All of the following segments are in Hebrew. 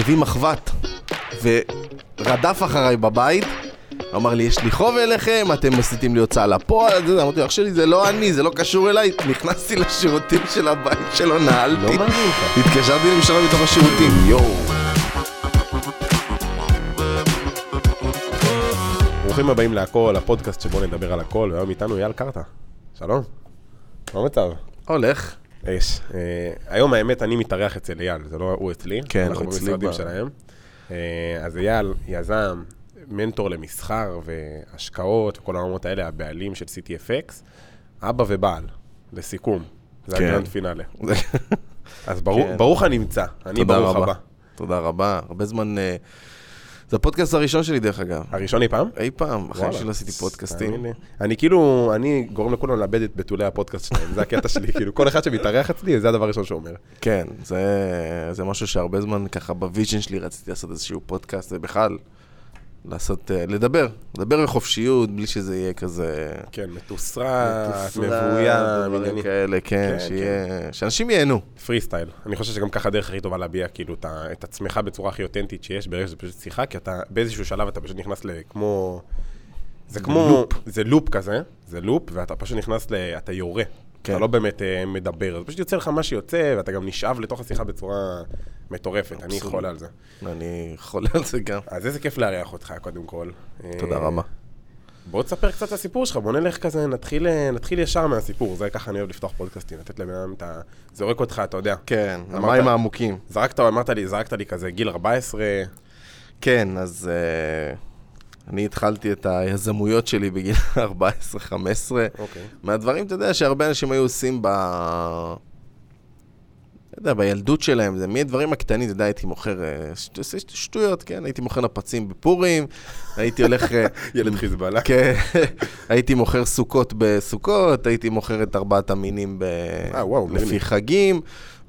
הביא מחבת, ורדף אחריי בבית, אמר לי, יש לי חוב אליכם, אתם מסיתים לי הוצאה לפועל. אמרתי לו, אח שלי, זה לא אני, זה לא קשור אליי, נכנסתי לשירותים של הבית שלו, נעלתי. לא מאמין לך. התקשרתי למשטרה בתוך השירותים, יואו. ברוכים הבאים להכל, הפודקאסט שבו נדבר על הכל, והיום איתנו אייל קרתא. שלום. מה המצב? הולך. אש. אה, היום האמת אני מתארח אצל אייל, זה לא הוא אצלי. כן, אנחנו במשרדים שלהם. אה, אז אייל, יזם, מנטור למסחר והשקעות וכל העולמות האלה, הבעלים של CTFX, אבא ובעל, לסיכום. זה כן. הגרנד פינאלה. אז ברוך- כן. ברוך הנמצא, אני ברוך. הבא. תודה רבה, הרבה זמן... זה הפודקאסט הראשון שלי, דרך אגב. הראשון אי פעם? אי פעם, בחיים וואלה. שלי לא עשיתי פודקאסטים. אני כאילו, אני גורם לכולם לאבד את בתולי הפודקאסט שלהם, זה הקטע שלי, כאילו, כל אחד שמתארח אצלי, זה הדבר הראשון שהוא אומר. כן, זה משהו שהרבה זמן ככה ב vision שלי רציתי לעשות איזשהו פודקאסט, ובכלל, לעשות, אה, לדבר, לדבר בחופשיות, בלי שזה יהיה כזה... כן, מתוסרט, מבוים, דברים. כאלה, כן, כן, שיהיה... שאנשים ייהנו. פרי סטייל. אני חושב שגם ככה הדרך הכי טובה להביע כאילו את ה- את עצמך בצורה הכי אותנטית שיש, ברגע שזה פשוט שיחה, כי אתה באיזשהו שלב אתה פשוט נכנס לכמו... זה כמו... לופ. זה לופ כזה, זה לופ, ואתה פשוט נכנס ל... אתה יורה. כן. אתה לא באמת אה, מדבר, זה פשוט יוצא לך מה שיוצא, ואתה גם נשאב לתוך השיחה בצורה מטורפת, אני. חולה על זה. אני חולה על זה גם. אז איזה כיף לארח אותך, קודם כל. תודה אה, רבה. בוא תספר קצת את הסיפור שלך, בוא נלך כזה, נתחיל, אה, נתחיל ישר מהסיפור, זה ככה אני אוהב לפתוח פודקאסטים, לתת לבן אדם את ה... זורק אותך, אתה יודע. כן, אמרת- המים העמוקים. זרקת, אמרת לי, זרקת לי כזה גיל 14, כן, אז אה, אני התחלתי את היזמויות שלי בגיל 14-15. אוקיי. מהדברים, אתה יודע, שהרבה אנשים היו עושים ב... אתה יודע, בילדות שלהם, זה מהדברים הקטנים, אתה יודע, הייתי מוכר אה, שט- שטויות, כן? הייתי מוכר נפצים בפורים, הייתי הולך... אה, ילד חיזבאללה. כן, הייתי מוכר סוכות בסוכות, הייתי מוכר את ארבעת המינים ב... אה, וואו, לפי מגניב. חגים,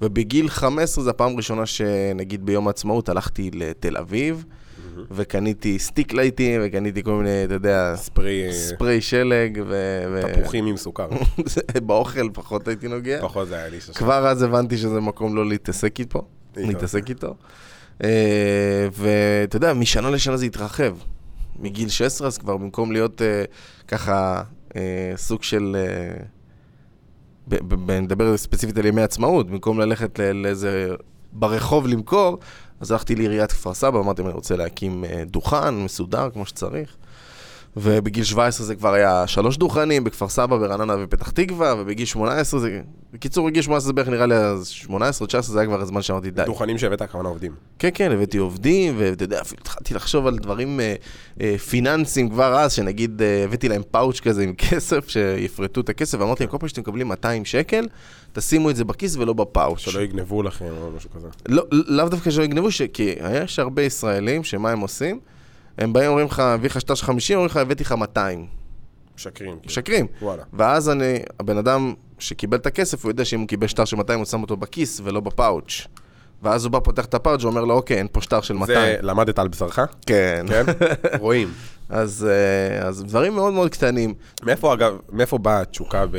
ובגיל 15 זו הפעם הראשונה שנגיד ביום העצמאות הלכתי לתל אביב, וקניתי סטיק לייטים, וקניתי כל מיני, אתה יודע, ספרי, אה, ספרי שלג, ו... ו- תפוחים עם סוכר. באוכל פחות הייתי נוגע. פחות זה היה לי שש. כבר אז הבנתי שזה מקום לא להתעסק איתו. להתעסק איתו. אה, ואתה יודע, משנה לשנה זה התרחב. מגיל 16, אז כבר במקום להיות אה, ככה סוג של... ב- ב- ב- נדבר ספציפית על ימי עצמאות, במקום ללכת ל- לאיזה... ברחוב למכור, אז הלכתי לעיריית כפר סבא, אמרתי, אני רוצה להקים אה, דוכן מסודר כמו שצריך. ובגיל 17 זה כבר היה שלוש דוכנים, בכפר סבא, ברעננה ופתח תקווה, ובגיל 18 זה... בקיצור, בגיל 18 זה בערך נראה לי אז 18 19 זה היה כבר הזמן שאמרתי די. דוכנים שהבאת הכוונה עובדים. כן, כן, הבאתי עובדים, ואתה יודע, אפילו התחלתי לחשוב על דברים אה, אה, פיננסיים כבר אז, שנגיד אה, הבאתי להם פאוץ' כזה עם כסף, שיפרטו את הכסף, ואמרתי להם, כל פעם שאתם מקבלים 200 שקל, תשימו את זה בכיס ולא בפאוץ'. שלא יגנבו לכם או משהו כזה. לא, לאו דווקא שלא יגנבו, ש... כי יש הרבה ישראלים שמה הם עושים? הם באים, אומרים לך, הביא לך שטר של 50, אומרים לך, הבאתי לך 200. משקרים. כאילו. משקרים. וואלה. ואז אני, הבן אדם שקיבל את הכסף, הוא יודע שאם הוא קיבל שטר של 200, הוא שם אותו בכיס ולא בפאוץ'. ואז הוא בא, פותח את הפאוץ' ואומר לו, אוקיי, אין פה שטר של 200. זה למדת על בשרך? כן. כן? רואים. אז, אה, אז דברים מאוד מאוד קטנים. מאיפה אגב, מאיפה באה התשוקה ב...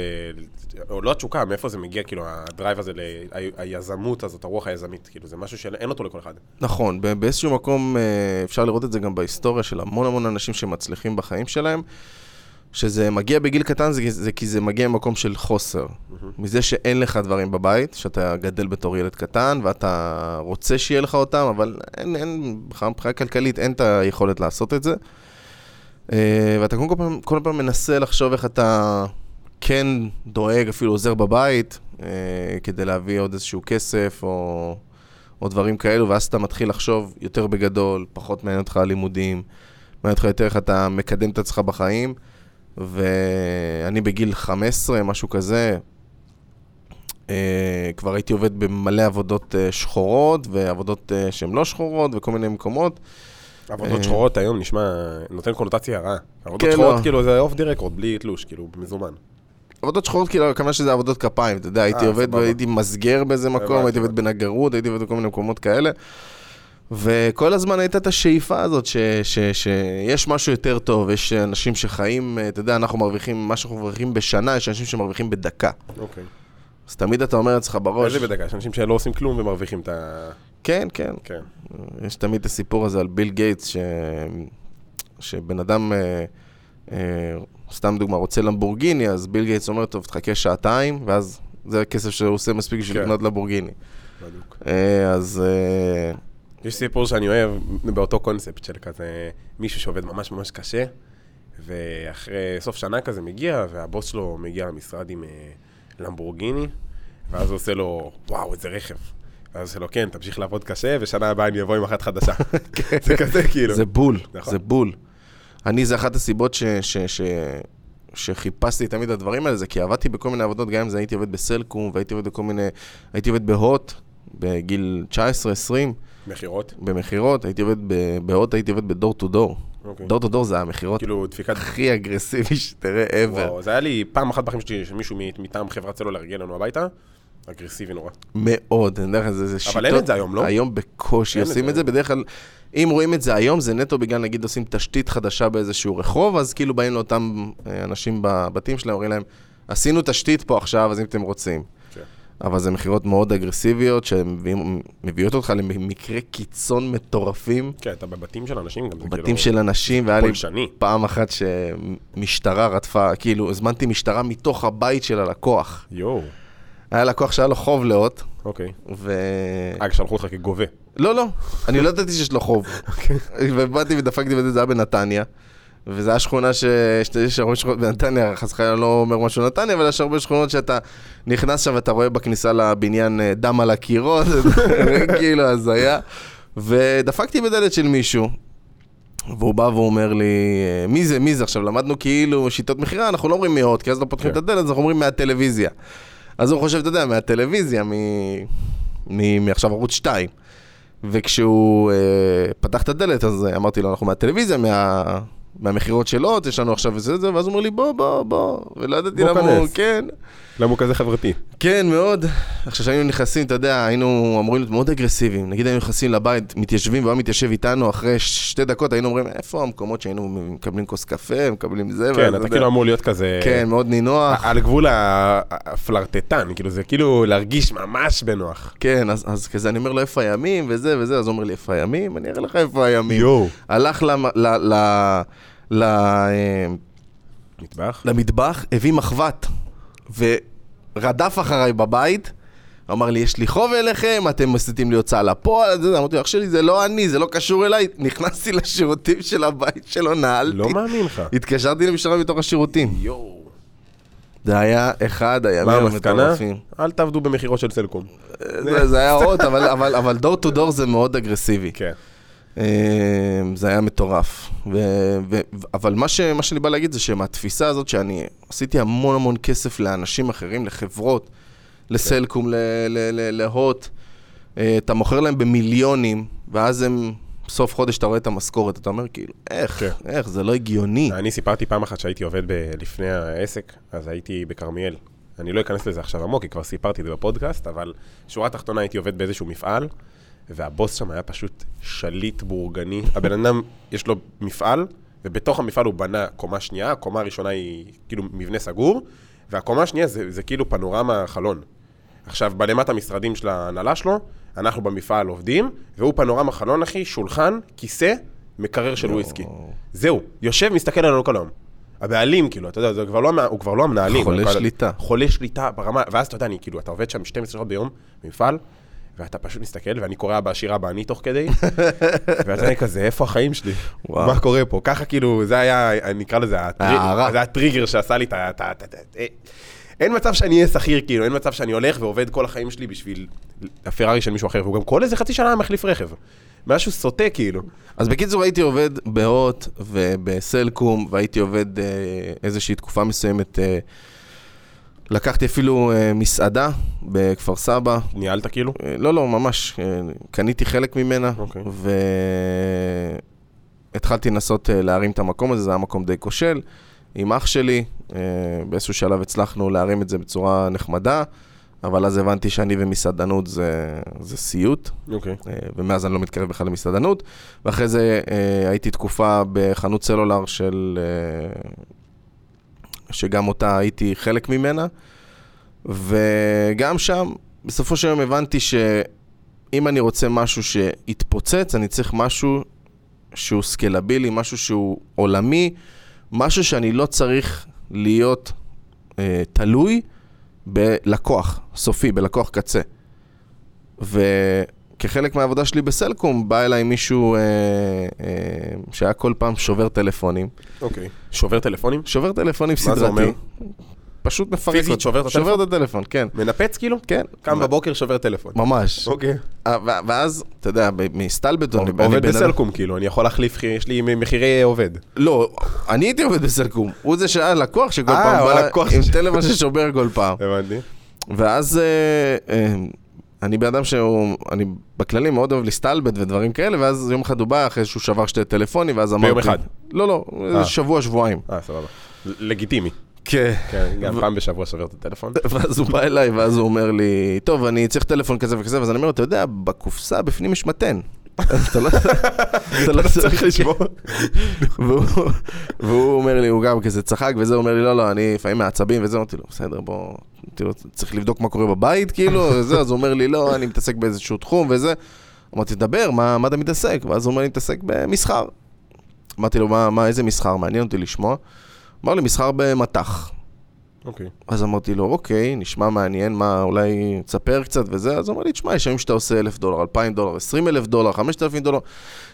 או לא התשוקה, מאיפה זה מגיע, כאילו, הדרייב הזה, היזמות הזאת, הרוח היזמית, כאילו, זה משהו שאין אותו לכל אחד. נכון, באיזשהו מקום אה, אפשר לראות את זה גם בהיסטוריה של המון המון אנשים שמצליחים בחיים שלהם, שזה מגיע בגיל קטן, זה, זה כי זה מגיע ממקום של חוסר. מזה שאין לך דברים בבית, שאתה גדל בתור ילד קטן, ואתה רוצה שיהיה לך אותם, אבל אין, אין, מבחינה כלכלית אין את היכולת לעשות את זה. אה, ואתה כל פעם, כל פעם מנסה לחשוב איך אתה כן דואג, אפילו עוזר בבית, אה, כדי להביא עוד איזשהו כסף, או, או דברים כאלו, ואז אתה מתחיל לחשוב יותר בגדול, פחות מעניין אותך הלימודים, מעניין אותך יותר איך אתה מקדם את עצמך בחיים. ואני בגיל 15, משהו כזה, אה, כבר הייתי עובד במלא עבודות אה, שחורות, ועבודות אה, שהן לא שחורות, וכל מיני מקומות. עבודות אה. שחורות היום נשמע, נותן קונוטציה רעה. עבודות כן, שחורות, לא. כאילו, זה אוף די רקורד, בלי תלוש, כאילו, במזומן. עבודות שחורות, כאילו, הכוונה שזה עבודות כפיים, אתה יודע, הייתי אה, עובד, סבבה. והייתי מסגר באיזה מקום, הייתי עובד. בנגרות, הייתי עובד בכל מיני מקומות כאלה. וכל הזמן הייתה את השאיפה הזאת ש, ש, שיש משהו יותר טוב, יש אנשים שחיים, אתה יודע, אנחנו מרוויחים, מה שאנחנו מרוויחים בשנה, יש אנשים שמרוויחים בדקה. אוקיי. אז תמיד אתה אומר לעצמך בראש, איזה בדקה? יש אנשים שלא עושים כלום ומרוויחים את ה... כן, כן. כן. יש תמיד את הסיפור הזה על ביל גייטס, ש... שבן אדם, אה, אה, סתם דוגמה, רוצה למבורגיני, אז ביל גייטס אומר, טוב, תחכה שעתיים, ואז זה הכסף שהוא עושה מספיק בשביל כן. לקנות למבורגיני. בדיוק. אה, אז אה, יש סיפור שאני אוהב באותו קונספט של כזה מישהו שעובד ממש ממש קשה, ואחרי סוף שנה כזה מגיע, והבוס שלו מגיע למשרד עם אה, למבורגיני, ואז הוא עושה לו, וואו, איזה רכב. ואז הוא עושה לו, כן, תמשיך לעבוד קשה, ושנה הבאה אני אבוא עם אחת חדשה. זה כזה כאילו. זה בול, נכון. זה בול. אני, זה אחת הסיבות ש, ש, ש, שחיפשתי תמיד את הדברים האלה, זה כי עבדתי בכל מיני עבודות, גם אם זה הייתי עובד בסלקום, והייתי עובד בכל מיני, הייתי עובד בהוט, בגיל 19-20, מכירות. במכירות, הייתי עובד בהוט, הייתי עובד ב door to door. אוקיי. door to door זה המכירות כאילו דפיקת... הכי אגרסיבי שתראה ever. וואו, זה היה לי פעם אחת בחיים שלי, שמישהו מטעם חברת סלולר הגיע לנו הביתה, אגרסיבי נורא. מאוד, אני אגיד לך, זה, זה שיטות... אין את זה היום, לא? היום בקושי עושים. את זה, בדרך כלל, אם רואים את זה היום, זה נטו בגלל, נגיד, עושים תשתית חדשה באיזשהו רחוב, אז כאילו באים לאותם אה, אנשים בבתים שלהם, אומרים להם, עשינו תשתית פה עכשיו, אז אם אתם רוצים. כן. אבל זה מכירות מאוד אגרסיביות, שמביאות אותך למקרי קיצון מטורפים, כן, אתה בבתים של אנשים גם, זה בתים כאילו של אנשים, והיה לי פולשני. פעם אחת שמשטרה רדפה, כאילו, הזמנתי משטרה מתוך הבית של הלקוח. יואו, היה לקוח שהיה לו חוב לאות, אוקיי. ו... אה, שלחו אותך כגובה. לא, לא, אני לא ידעתי שיש לו חוב. אוקיי. ובאתי ודפקתי וזה, זה היה בנתניה. וזו הייתה שכונה ש... שיש הרבה שכונות בנתניה, חס וחלילה לא אומר משהו נתניה, אבל יש הרבה שכונות שאתה נכנס שם ואתה רואה בכניסה לבניין אה, דם על הקירות, כאילו הזיה. ודפקתי בדלת של מישהו, והוא בא ואומר לי, אה, מי זה, מי זה? עכשיו, למדנו כאילו שיטות מכירה, אנחנו לא אומרים מאות, כי אז לא פותחים את כן. הדלת, אז אנחנו אומרים מהטלוויזיה. אז הוא חושב, אתה יודע, מהטלוויזיה. מעכשיו ערוץ 2. וכשהוא אה, פתח את הדלת, אז אה, אמרתי לו, אנחנו מהטלוויזיה, מה... מהמכירות של הוט, יש לנו עכשיו וזה זה, ואז הוא אומר לי, בוא, בוא, בוא, ולא ידעתי למה הוא. כן, למה הוא כזה חברתי? כן, מאוד. עכשיו, כשהיינו נכנסים, אתה יודע, היינו אמורים להיות מאוד אגרסיביים. נגיד היינו נכנסים לבית, מתיישבים, והוא מתיישב איתנו, אחרי שתי דקות היינו אומרים, איפה המקומות שהיינו מקבלים כוס קפה, מקבלים זה, כן, אתה כאילו אמור להיות כזה... כן, מאוד נינוח. על גבול הפלרטטן, כאילו זה כאילו להרגיש ממש בנוח. כן, אז, אז כזה, אני אומר לו, איפה הימים, וזה וזה, אז הוא אומר לי, איפה הימים? אני אראה לך איפה הימים. יואו. הלך למ- ל... ל... ל... אה, מטבח? למטבח, הביא מחבת, ורדף אחריי בבית. אמר לי, יש לי חוב אליכם, אתם מסיתים לי הוצאה לפועל, זה, זה." אמרתי לו, אח שלי, זה לא אני, זה לא קשור אליי. נכנסתי לשירותים של הבית שלו, נעלתי. לא מאמין לך. התקשרתי למשטרה מתוך השירותים. יואו. זה היה אחד הימים מה המסקנה? המטורפים. אל תעבדו במכירות של סלקום. זה, זה היה עוד, אבל, אבל, אבל דור טו דור זה מאוד אגרסיבי. כן. אה, זה היה מטורף. ו, ו, אבל מה, ש, מה שאני בא להגיד זה שמהתפיסה הזאת שאני עשיתי המון המון כסף לאנשים אחרים, לחברות, לסלקום, ל- ל- ל- להוט, אה, אתה מוכר להם במיליונים, ואז הם, סוף חודש אתה רואה את המשכורת, אתה אומר כאילו, איך, כן. איך, זה לא הגיוני. אני סיפרתי פעם אחת שהייתי עובד ב- לפני העסק, אז הייתי בכרמיאל. אני לא אכנס לזה עכשיו עמוק, כי כבר סיפרתי את זה בפודקאסט, אבל שורה תחתונה הייתי עובד באיזשהו מפעל, והבוס שם היה פשוט שליט בורגני. הבן אדם, יש לו מפעל, ובתוך המפעל הוא בנה קומה שנייה, הקומה הראשונה היא כאילו מבנה סגור, והקומה השנייה זה, זה כאילו פנורמה חלון. עכשיו, בלמטה המשרדים של ההנהלה שלו, אנחנו במפעל עובדים, והוא פנורמה חלון, אחי, שולחן, כיסא, מקרר של וויסקי. זהו, יושב, מסתכל עלינו כל היום. הבעלים, כאילו, אתה יודע, כבר לא, הוא כבר לא המנהלים. חולה שליטה. חולה שליטה ברמה, ואז אתה יודע, אני כאילו, אתה עובד שם 12 שעות ביום במפעל, ואתה פשוט מסתכל, ואני קורא אבא עשירה באני תוך כדי, ואתה כזה, איפה החיים שלי? מה קורה פה? ככה כאילו, זה היה, אני אקרא לזה. זה הטריגר שעשה לי את ה- אין מצב שאני אהיה שכיר, כאילו, אין מצב שאני הולך ועובד כל החיים שלי בשביל הפרארי של מישהו אחר, והוא גם כל איזה חצי שנה מחליף רכב. משהו סוטה, כאילו. אז בקיצור הייתי עובד בהוט ובסלקום, והייתי עובד אה, איזושהי תקופה מסוימת. אה, לקחתי אפילו אה, מסעדה בכפר סבא. ניהלת כאילו? אה, לא, לא, ממש. אה, קניתי חלק ממנה, אוקיי. והתחלתי לנסות אה, להרים את המקום הזה, זה היה מקום די כושל. עם אח שלי, אה, באיזשהו שלב הצלחנו להרים את זה בצורה נחמדה, אבל אז הבנתי שאני ומסעדנות זה, זה סיוט. אוקיי. אה, ומאז אני לא מתקרב בכלל למסעדנות. ואחרי זה אה, הייתי תקופה בחנות סלולר של... אה, שגם אותה הייתי חלק ממנה. וגם שם, בסופו של יום הבנתי אם אני רוצה משהו שיתפוצץ, אני צריך משהו שהוא סקלבילי, משהו שהוא עולמי, משהו שאני לא צריך להיות אה, תלוי בלקוח סופי, בלקוח קצה. וכחלק מהעבודה שלי בסלקום, בא אליי מישהו אה, אה, שהיה כל פעם שובר טלפונים. אוקיי. שובר טלפונים? שובר טלפונים מה זה סדרתי. אומר? פשוט מפרק פיזית אותו. שובר את הטלפון? שובר את הטלפון, כן. מנפץ כאילו? כן. קם בבוקר, שובר טלפון. ממש. אוקיי. אה, ואז, אתה יודע, אני עובד בסלקום כאילו, אני יכול להחליף, יש לי מחירי עובד. לא, אני הייתי עובד בסלקום. הוא זה שהיה לקוח שכל אה, פעם בא עם טלפון ששובר כל פעם. הבנתי. ואז אה, אני בן אדם שהוא, אני בכללי מאוד אוהב להסתלבט ודברים כאלה, ואז יום אחד הוא בא אחרי שהוא שבר שתי טלפונים, ואז אמרתי... ביום אחד? לא, לא, אה. שבוע, שבועיים. אה, סבבה. לגיטימי. כן. כן, גם פעם בשבוע שובר את הטלפון. ואז הוא בא אליי, ואז הוא אומר לי, טוב, אני צריך טלפון כזה וכזה, ואז אני אומר לו, אתה יודע, בקופסה בפנים יש מתן. אתה לא אתה לא צריך לשבור. והוא- אומר לי, הוא גם כזה צחק וזה, אומר לי, לא, לא, אני לפעמים מעצבים וזה, אמרתי לו, בסדר, בוא, אמרתי לו, צריך לבדוק מה קורה בבית, כאילו, וזה, אז הוא אומר לי, לא, אני מתעסק באיזשהו תחום וזה. אמרתי, דבר, מה אתה מתעסק? ואז הוא אומר לי, מתעסק במסחר. אמרתי לו, מה, איזה מסחר? מעניין אותי לשמוע. אמר לי, מסחר במטח. אוקיי. אז אמרתי לו, אוקיי, נשמע מעניין, מה, אולי תספר קצת וזה, אז הוא אמר לי, תשמע, יש ימים שאתה עושה אלף דולר, אלפיים דולר, עשרים אלף דולר, חמשת אלפים דולר,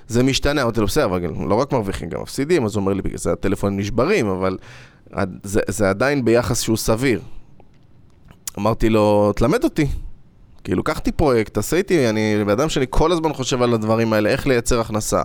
זה משתנה, אמרתי לו, בסדר, אבל לא רק מרוויחים, גם מפסידים, אז הוא אומר לי, בגלל זה הטלפונים נשברים, אבל זה, זה עדיין ביחס שהוא סביר. אמרתי לו, תלמד אותי. כאילו, קח אותי פרויקט, תעשה איתי, אני בן אדם שאני כל הזמן חושב על הדברים האלה, איך לייצר הכנסה.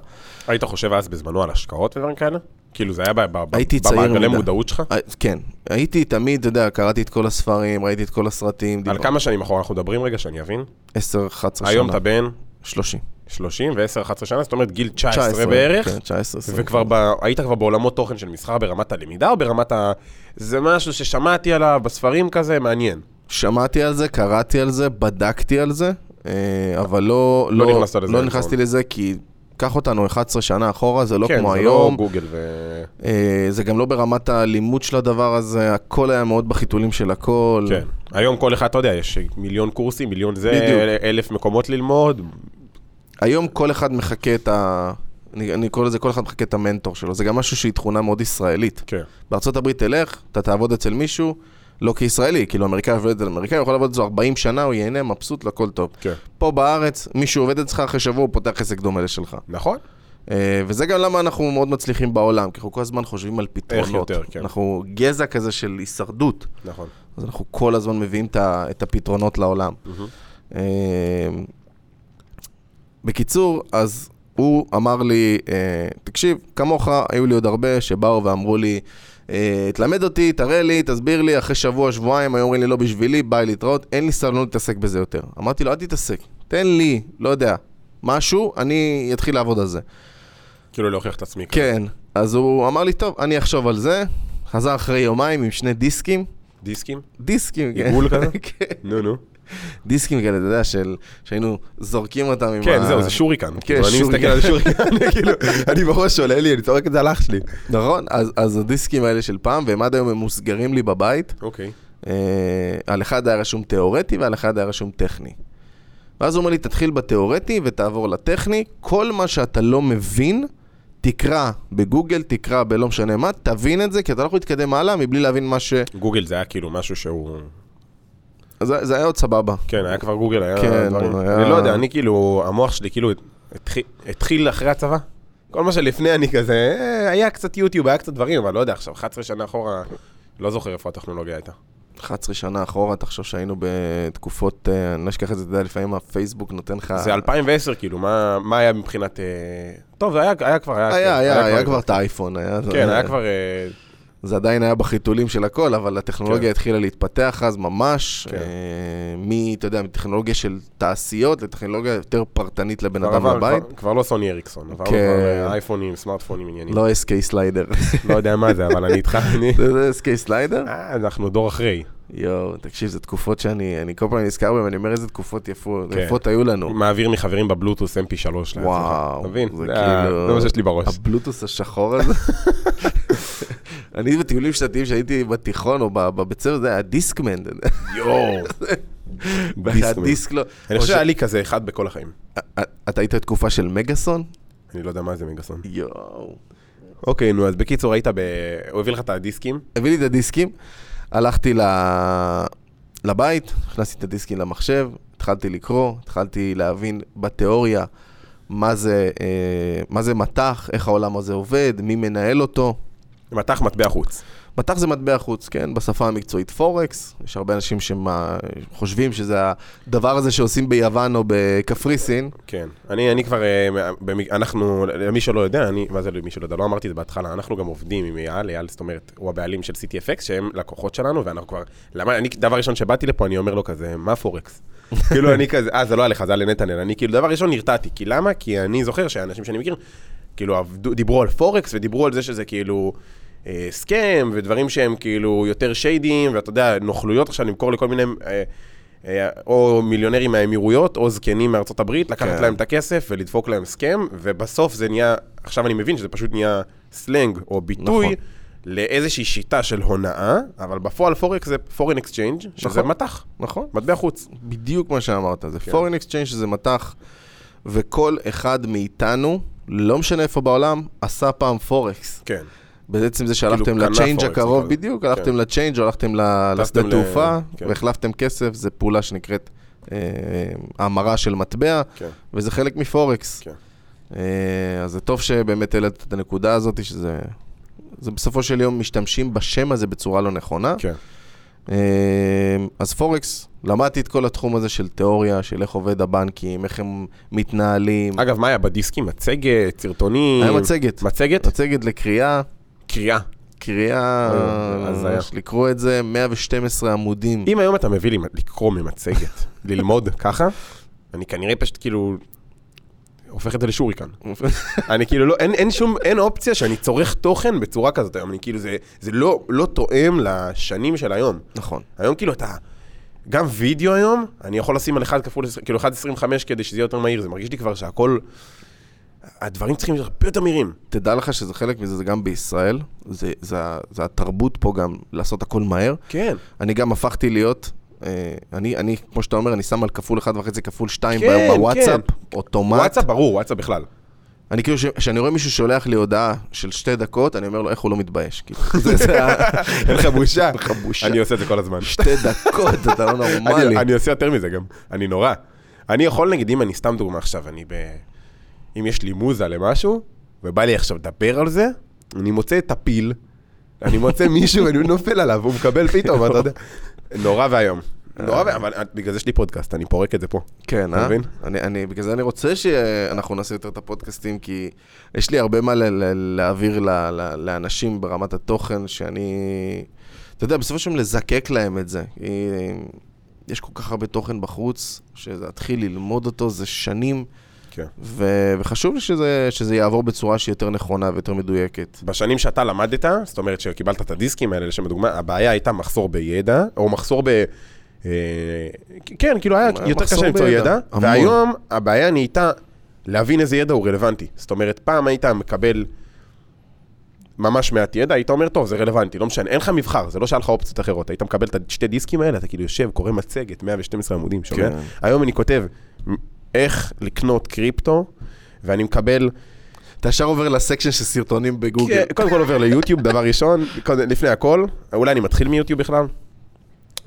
היית חושב אז בזמנו על השקעות ודברים כאלה? כאילו זה היה במעגלי. מודעות שלך? אה, כן, הייתי תמיד, אתה יודע, קראתי את כל הספרים, ראיתי את כל הסרטים, על כמה שנים אחורה אנחנו מדברים רגע, שאני אבין? 10, 11 שנה. היום אתה בן 30. 30 ו-10-11 שנה, זאת אומרת גיל 19 בערך, כן, 19, 20. וכבר ב... היית כבר בעולמות תוכן של מסחר ברמת הלמידה או ברמת ה... זה משהו ששמעתי עליו בספרים כזה, מעניין. שמעתי על זה, קראתי על זה, בדקתי על זה, אה, אבל לא, לא לא, נכנסת לזה, לא. נכנסתי לזה, כי קח אותנו 11 שנה אחורה, זה לא כן, כמו זה היום. לא גוגל ו... אה, זה גם לא ברמת הלימוד של הדבר הזה, הכל היה מאוד בחיתולים של הכל. כן. היום כל אחד, אתה יודע, יש מיליון קורסים, מיליון זה, בדיוק. אלף מקומות ללמוד. היום כל אחד מחכה את ה... אני, אני קורא לזה, כל אחד מחכה את המנטור שלו. זה גם משהו שהיא תכונה מאוד ישראלית. כן. בארצות הברית תלך, אתה תעבוד אצל מישהו, לא כישראלי, כאילו אמריקאי עובד אצל אמריקאי, הוא יכול לעבוד אצלו 40 שנה, הוא ייהנה, מבסוט, הכל טוב. כן. פה בארץ, מישהו עובד אצלך, אחרי שבוע הוא פותח עסק דומה לשלך. נכון? אה, וזה גם למה אנחנו מאוד מצליחים בעולם, כי אנחנו כל הזמן חושבים על פתרונות. יותר, כן. אנחנו גזע כזה של הישרדות, נכון. אז אנחנו כל הזמן מביאים את ה- את הפתרונות לעולם. אה, בקיצור, אז הוא אמר לי, אה, תקשיב, כמוך, היו לי עוד הרבה שבאו ואמרו לי, תלמד אותי, תראה לי, תסביר לי, אחרי שבוע, שבועיים, היו אומרים לי, לא בשבילי, ביי להתראות, אין לי סבלנות להתעסק בזה יותר. אמרתי לו, אל תתעסק, תן לי, לא יודע, משהו, אני אתחיל לעבוד על זה. כאילו להוכיח את עצמי. כן, אז הוא אמר לי, טוב, אני אחשוב על זה. חזר אחרי יומיים עם שני דיסקים. דיסקים? דיסקים, כן. עיגול כזה? כן. נו, נו. דיסקים כאלה, אתה יודע, של... שהיינו זורקים אותם עם כן, ה... זהו, זה שוריקן. כן, כאילו, אני מסתכל שוריקן. על שוריקן, כאילו, אני בראש עולה לי, אני צוחק את זה על אח שלי. נכון, אז, אז הדיסקים האלה של פעם, והם עד היום הם מוסגרים לי בבית. אוקיי. אה, על אחד היה רשום תיאורטי ועל אחד היה רשום טכני. ואז הוא אומר לי, תתחיל בתיאורטי ותעבור לטכני. כל מה שאתה לא מבין, תקרא בגוגל, תקרא בלא משנה מה, תבין את זה, כי אתה לא יכול להתקדם הלאה מבלי להבין מה ש... גוגל זה היה כאילו משהו שהוא... זה, זה היה עוד סבבה. כן, היה כבר גוגל, היה כן, דברים. היה- אני לא יודע, אני כאילו, המוח שלי כאילו התחיל- התחיל אחרי הצבא. כל מה שלפני אני כזה, אה, היה קצת יוטיוב, היה קצת דברים, אבל לא יודע, עכשיו 11 שנה אחורה, לא זוכר איפה הטכנולוגיה הייתה. 11 שנה אחורה, תחשוב שהיינו בתקופות, אה, אני לא אשכח את זה, אתה יודע, לפעמים הפייסבוק נותן לך... זה 2010, כאילו, מה מה היה מבחינת... אה, טוב, זה היה היה כבר, היה... היה, היה, היה כבר- כבר את האייפון, היה... כן, היה כבר... זה עדיין היה בחיתולים של הכל, אבל הטכנולוגיה כן. התחילה להתפתח אז ממש, כן. אה, מ, אתה יודע, מטכנולוגיה של תעשיות לטכנולוגיה יותר פרטנית לבן אדם בבית. כבר- כבר לא סוני אריקסון, עברנו כן. כבר אה, אייפונים, סמארטפונים, עניינים. לא SK סליידר. לא יודע מה זה, אבל אני איתך, אני... זה SK סליידר? אה, אנחנו דור אחרי. יואו, תקשיב, זה תקופות שאני, אני כל פעם נזכר בהן, ואני אומר איזה תקופות יפות, כן. יפות היו לנו. מעביר מחברים בבלוטוס mp3 לעצמך. וואו, אתה מבין? זה זה כאילו- זה מה שיש לי בראש. הבלוטוס השחור הזה. אני בטיולים שנתיים שהייתי בתיכון או בבית ספר, זה היה דיסקמן. יואו. והדיסק לא... אני חושב שהיה לי כזה אחד בכל החיים. אתה היית תקופה של מגאסון? אני לא יודע מה זה מגאסון. יואו. אוקיי, נו, אז בקיצור, היית ב... הוא הביא לך את הדיסקים? הביא לי את הדיסקים, הלכתי. לבית, הכנסתי את הדיסקים למחשב, התחלתי לקרוא, התחלתי להבין בתיאוריה מה זה, אה, מה זה מטח, איך העולם הזה עובד, מי מנהל אותו. מטח מטבע חוץ. מטח זה מטבע חוץ, כן? בשפה המקצועית פורקס. יש הרבה אנשים שחושבים שזה הדבר הזה שעושים ביוון או בקפריסין. כן. אני, אני כבר, אה, אנחנו, למי שלא יודע, אני, מה זה למי שלא יודע, לא אמרתי את זה בהתחלה, אנחנו גם עובדים עם אייל, אייל, זאת אומרת, הוא הבעלים של CTFX, שהם לקוחות שלנו, ואנחנו כבר, למה, אני, דבר ראשון שבאתי לפה, אני אומר לו כזה, מה פורקס? כאילו, אני כזה, אה, זה לא עליך, זה היה לנתנאל, אני כאילו, דבר ראשון נרתעתי, כי למה? כי אני זוכר שאנשים שאני מכיר, כאילו, עבדו, דיברו על פורקס, ודיברו על זה שזה כאילו... אה, סכם, ודברים שהם כאילו יותר שיידיים, ואתה יודע, נוכלויות עכשיו למכור לכל מיני, אה, אה, או מיליונרים מהאמירויות, או זקנים מארצות הברית, לקחת כן. להם את הכסף ולדפוק להם סכם, ובסוף זה נהיה, עכשיו אני מבין שזה פשוט נהיה סלנג או ביטוי נכון. לאיזושהי שיטה של הונאה, אבל בפועל פורקס זה foreign exchange, שזה נכון. מטח, נכון? מטבע חוץ. בדיוק מה שאמרת, זה כן. foreign exchange שזה מטח, וכל אחד מאיתנו, לא משנה איפה בעולם, עשה פעם פורקס. כן. בעצם זה שהלכתם כאילו, קנה לצ'יינג' הקרוב. בדיוק, כן. הלכתם לצ'יינג' או הלכתם לשדה תעופה, כן. והחלפתם כסף, זו פעולה שנקראת אה, המרה של מטבע, כן. וזה חלק מפורקס. אה, אז זה טוב שבאמת העלית את הנקודה הזאת, שזה... זה בסופו של יום משתמשים בשם הזה בצורה לא נכונה. כן. אה, אז פורקס, למדתי את כל התחום הזה של תיאוריה, של איך עובד הבנקים, איך הם מתנהלים. אגב, מה היה בדיסקים? מצגת, סרטונים? היה מצגת. מצגת? מצגת לקריאה, קריאה. קריאה, אה, אז. יש לקרוא את זה, 112 עמודים. אם היום אתה מביא לי לקרוא ממצגת, ללמוד ככה, אני כנראה פשוט כאילו... הופך את זה לשוריקן. אני כאילו לא, אין, אין שום, אין אופציה שאני צורך תוכן בצורה כזאת היום, אני כאילו, זה, זה לא, לא תואם לשנים של היום. נכון. היום כאילו אתה, גם וידאו היום, אני יכול לשים על 1 כפול, 20, כאילו 1.25 כדי שזה יהיה יותר מהיר, זה מרגיש לי כבר שהכל, הדברים צריכים להיות הרבה יותר מהירים. תדע לך שזה חלק מזה, זה גם בישראל, זה, זה, זה התרבות פה גם לעשות הכל מהר. כן. אני גם הפכתי להיות, אה, אני, אני, כמו שאתה אומר, אני שם על כפול 1.5 כפול 2 כן, בוואטסאפ, אוטומט. וואטסאפ ברור, וואטסאפ בכלל. אני כאילו, כשאני רואה מישהו שולח לי הודעה של שתי דקות, אני אומר לו, איך הוא לא מתבייש? כאילו, זה, ה... אין לך בושה. אין לך בושה. אני עושה את זה כל הזמן. שתי דקות, אתה לא נורמלי. אני, עושה יותר מזה גם, אני נורא. אני יכול, נגיד, אם אני סתם דוגמה עכשיו, אני ב... אם יש לי מוזה למשהו, ובא לי עכשיו לדבר על זה, אני מוצא את הפיל, אני מוצא מישהו ואני נופל עליו, והוא מקבל פתאום, אתה יודע. נורא ואיום. נורא ואיום, אבל בגלל זה יש לי פודקאסט, אני פורק את זה פה. כן, אתה אה? מבין? אני, אני, בגלל זה אני רוצה שאנחנו נעשה יותר את הפודקאסטים, כי יש לי הרבה מה ל- ל- להעביר ל- ל- לאנשים ברמת התוכן, שאני... אתה יודע, בסופו של דבר לזקק להם את זה. יש כל כך הרבה תוכן בחוץ, שלהתחיל ללמוד אותו זה שנים, כן. ו- וחשוב לי שזה, שזה יעבור בצורה שהיא יותר נכונה ויותר מדויקת. בשנים שאתה למדת, זאת אומרת שקיבלת את הדיסקים האלה, לשם הדוגמה, הבעיה הייתה מחסור בידע, או מחסור ב... אה, כן, כאילו היה יותר קשה למצוא ידע, המון. והיום הבעיה נהייתה להבין איזה ידע הוא רלוונטי. זאת אומרת, פעם היית מקבל ממש מעט ידע, היית אומר, טוב, זה רלוונטי, לא משנה, אין לך מבחר, זה לא שהיה לך אופציות אחרות. היית מקבל את השתי דיסקים האלה, אתה כאילו יושב, קורא מצגת, 112 עמודים, שומע? כן. היום אני כותב איך לקנות קריפטו, ואני מקבל אתה ישר עובר לסקשן של סרטונים בגוגל. כן, קודם כל עובר ליוטיוב, דבר ראשון, קודם- לפני הכל, אולי אני מתחיל מיוטיוב בכלל,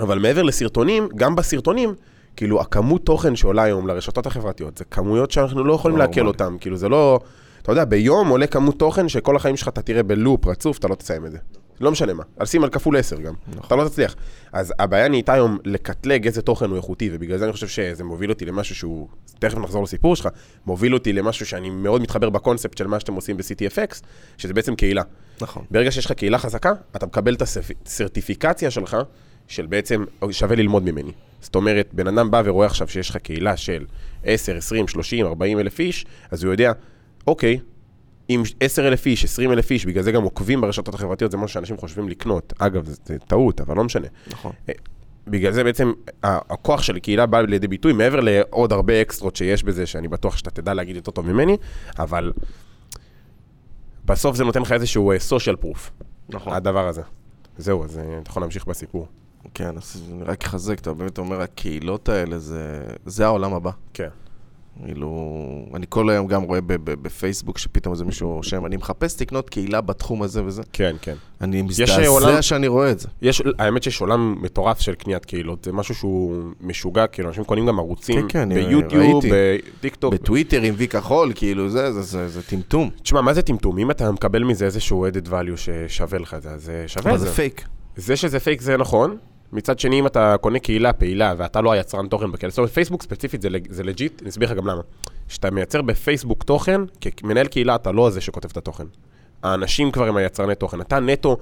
אבל מעבר לסרטונים, גם בסרטונים, כאילו הכמות תוכן שעולה היום לרשתות החברתיות, זה כמויות שאנחנו לא יכולים לעכל. אותן, כאילו זה לא, אתה יודע, ביום עולה כמות תוכן שכל החיים שלך אתה תראה בלופ רצוף, אתה לא תסיים את זה. לא משנה מה, על שים על כפול 10 גם, אתה לא תצליח. אז הבעיה נהייתה היום לקטלג איזה תוכן הוא איכותי, ובגלל זה אני חושב שזה מוביל אותי למשהו שהוא, תכף נחזור לסיפור שלך, מוביל אותי למשהו שאני מאוד מתחבר בקונספט של מה שאתם עושים ב-CTFX, שזה בעצם קהילה. נכון. ברגע שיש לך קהילה חזקה, אתה מקבל את הסרטיפיקציה שלך, של בעצם שווה ללמוד ממני. זאת אומרת, בן אדם בא ורואה עכשיו שיש לך קהילה של 10, 20, 30, 40 אלף איש, אז הוא יודע, אוקיי, אם 10 אלף איש, 20 אלף איש, בגלל זה גם עוקבים ברשתות החברתיות, זה משהו שאנשים חושבים לקנות. אגב, זה, זה טעות, אבל לא משנה. נכון. בגלל זה בעצם הכוח של קהילה בא לידי ביטוי, מעבר לעוד הרבה אקסטרות שיש בזה, שאני בטוח שאתה תדע להגיד יותר טוב ממני, אבל בסוף זה נותן לך איזשהו סושיאל פרוף, נכון. הדבר הזה. זהו, אז אה, אתה יכול להמשיך בסיפור. כן, אז אני רק אחזק, אתה באמת אומר, הקהילות האלה, זה, זה העולם הבא. כן. כאילו, אני כל היום גם רואה בפייסבוק שפתאום איזה מישהו רושם, אני מחפש לקנות קהילה בתחום הזה וזה. כן, כן. אני אה, מזדעזע עולם- שאני רואה את זה. יש, האמת שיש עולם מטורף של קניית קהילות, זה משהו שהוא משוגע, כאילו, אנשים קונים גם ערוצים כן, כן, ביוטיוב. בטיקטוק. בטוויטר עם וי כחול, כאילו, זה, זה, זה, זה טמטום. תשמע, מה זה טמטום? אם אתה מקבל מזה איזשהו added value ששווה לך את זה, אז שווה אבל את זה זה. פייק. זה שזה פייק זה נכון. מצד שני, אם אתה קונה קהילה פעילה ואתה לא היצרן תוכן בכאלה, זאת אומרת, פייסבוק ספציפית זה, זה legit, אני אסביר לך גם למה. כשאתה מייצר בפייסבוק תוכן, כמנהל קהילה אתה לא זה שכותב את התוכן. האנשים כבר הם היצרני תוכן. אתה נטו,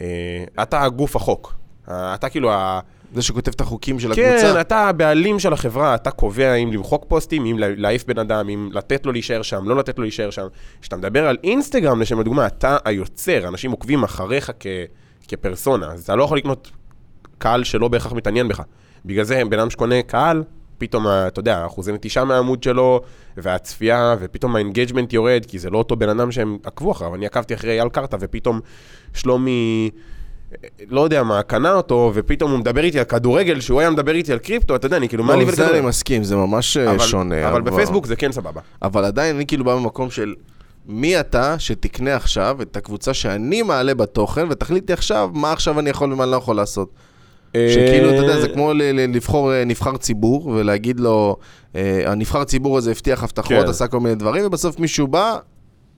אה, אתה גוף החוק. אה, אתה כאילו ה... זה שכותב את החוקים של כן, הקבוצה. אתה הבעלים של החברה, אתה קובע אם למחוק פוסטים, אם להעיף בן אדם, אם לתת לו להישאר שם, לא לתת לו להישאר שם. כשאתה מדבר על אינסטגרם, לשם הדוגמה, אתה היוצר, אנשים עוקבים אחריך כ, כפרסונה, אז אתה לא יכול לקנות קהל שלא בהכרח מתעניין בך. בגלל זה בן אדם שקונה קהל, פתאום, ה- אתה יודע, אחוזי נטישה מהעמוד שלו, והצפייה, ופתאום ה engagement יורד, כי זה לא אותו בן אדם שהם עקבו אחריו. אני עקבתי אחרי אייל קרתא, ופתאום שלומי... לא יודע מה, קנה אותו, ופתאום הוא מדבר איתי על כדורגל, שהוא היה מדבר איתי על קריפטו, אתה יודע, אני כאילו, מה לי לא, זה אני ולכדורגל? מסכים, זה ממש אה, אבל- שונה. אבל בפייסבוק זה כן סבבה. אבל עדיין אני כאילו בא ממקום של מי אתה שתקנה עכשיו את הקבוצה שאני מעלה בה תוכן, ותחליט לי עכשיו מה עכשיו אני יכול ומה אני לא יכול לעשות. שכאילו, אתה יודע, זה כמו לבחור אה, נבחר ציבור ולהגיד לו, אה, הנבחר ציבור הזה הבטיח הבטחות, כן. עשה כל מיני דברים, ובסוף מישהו בא,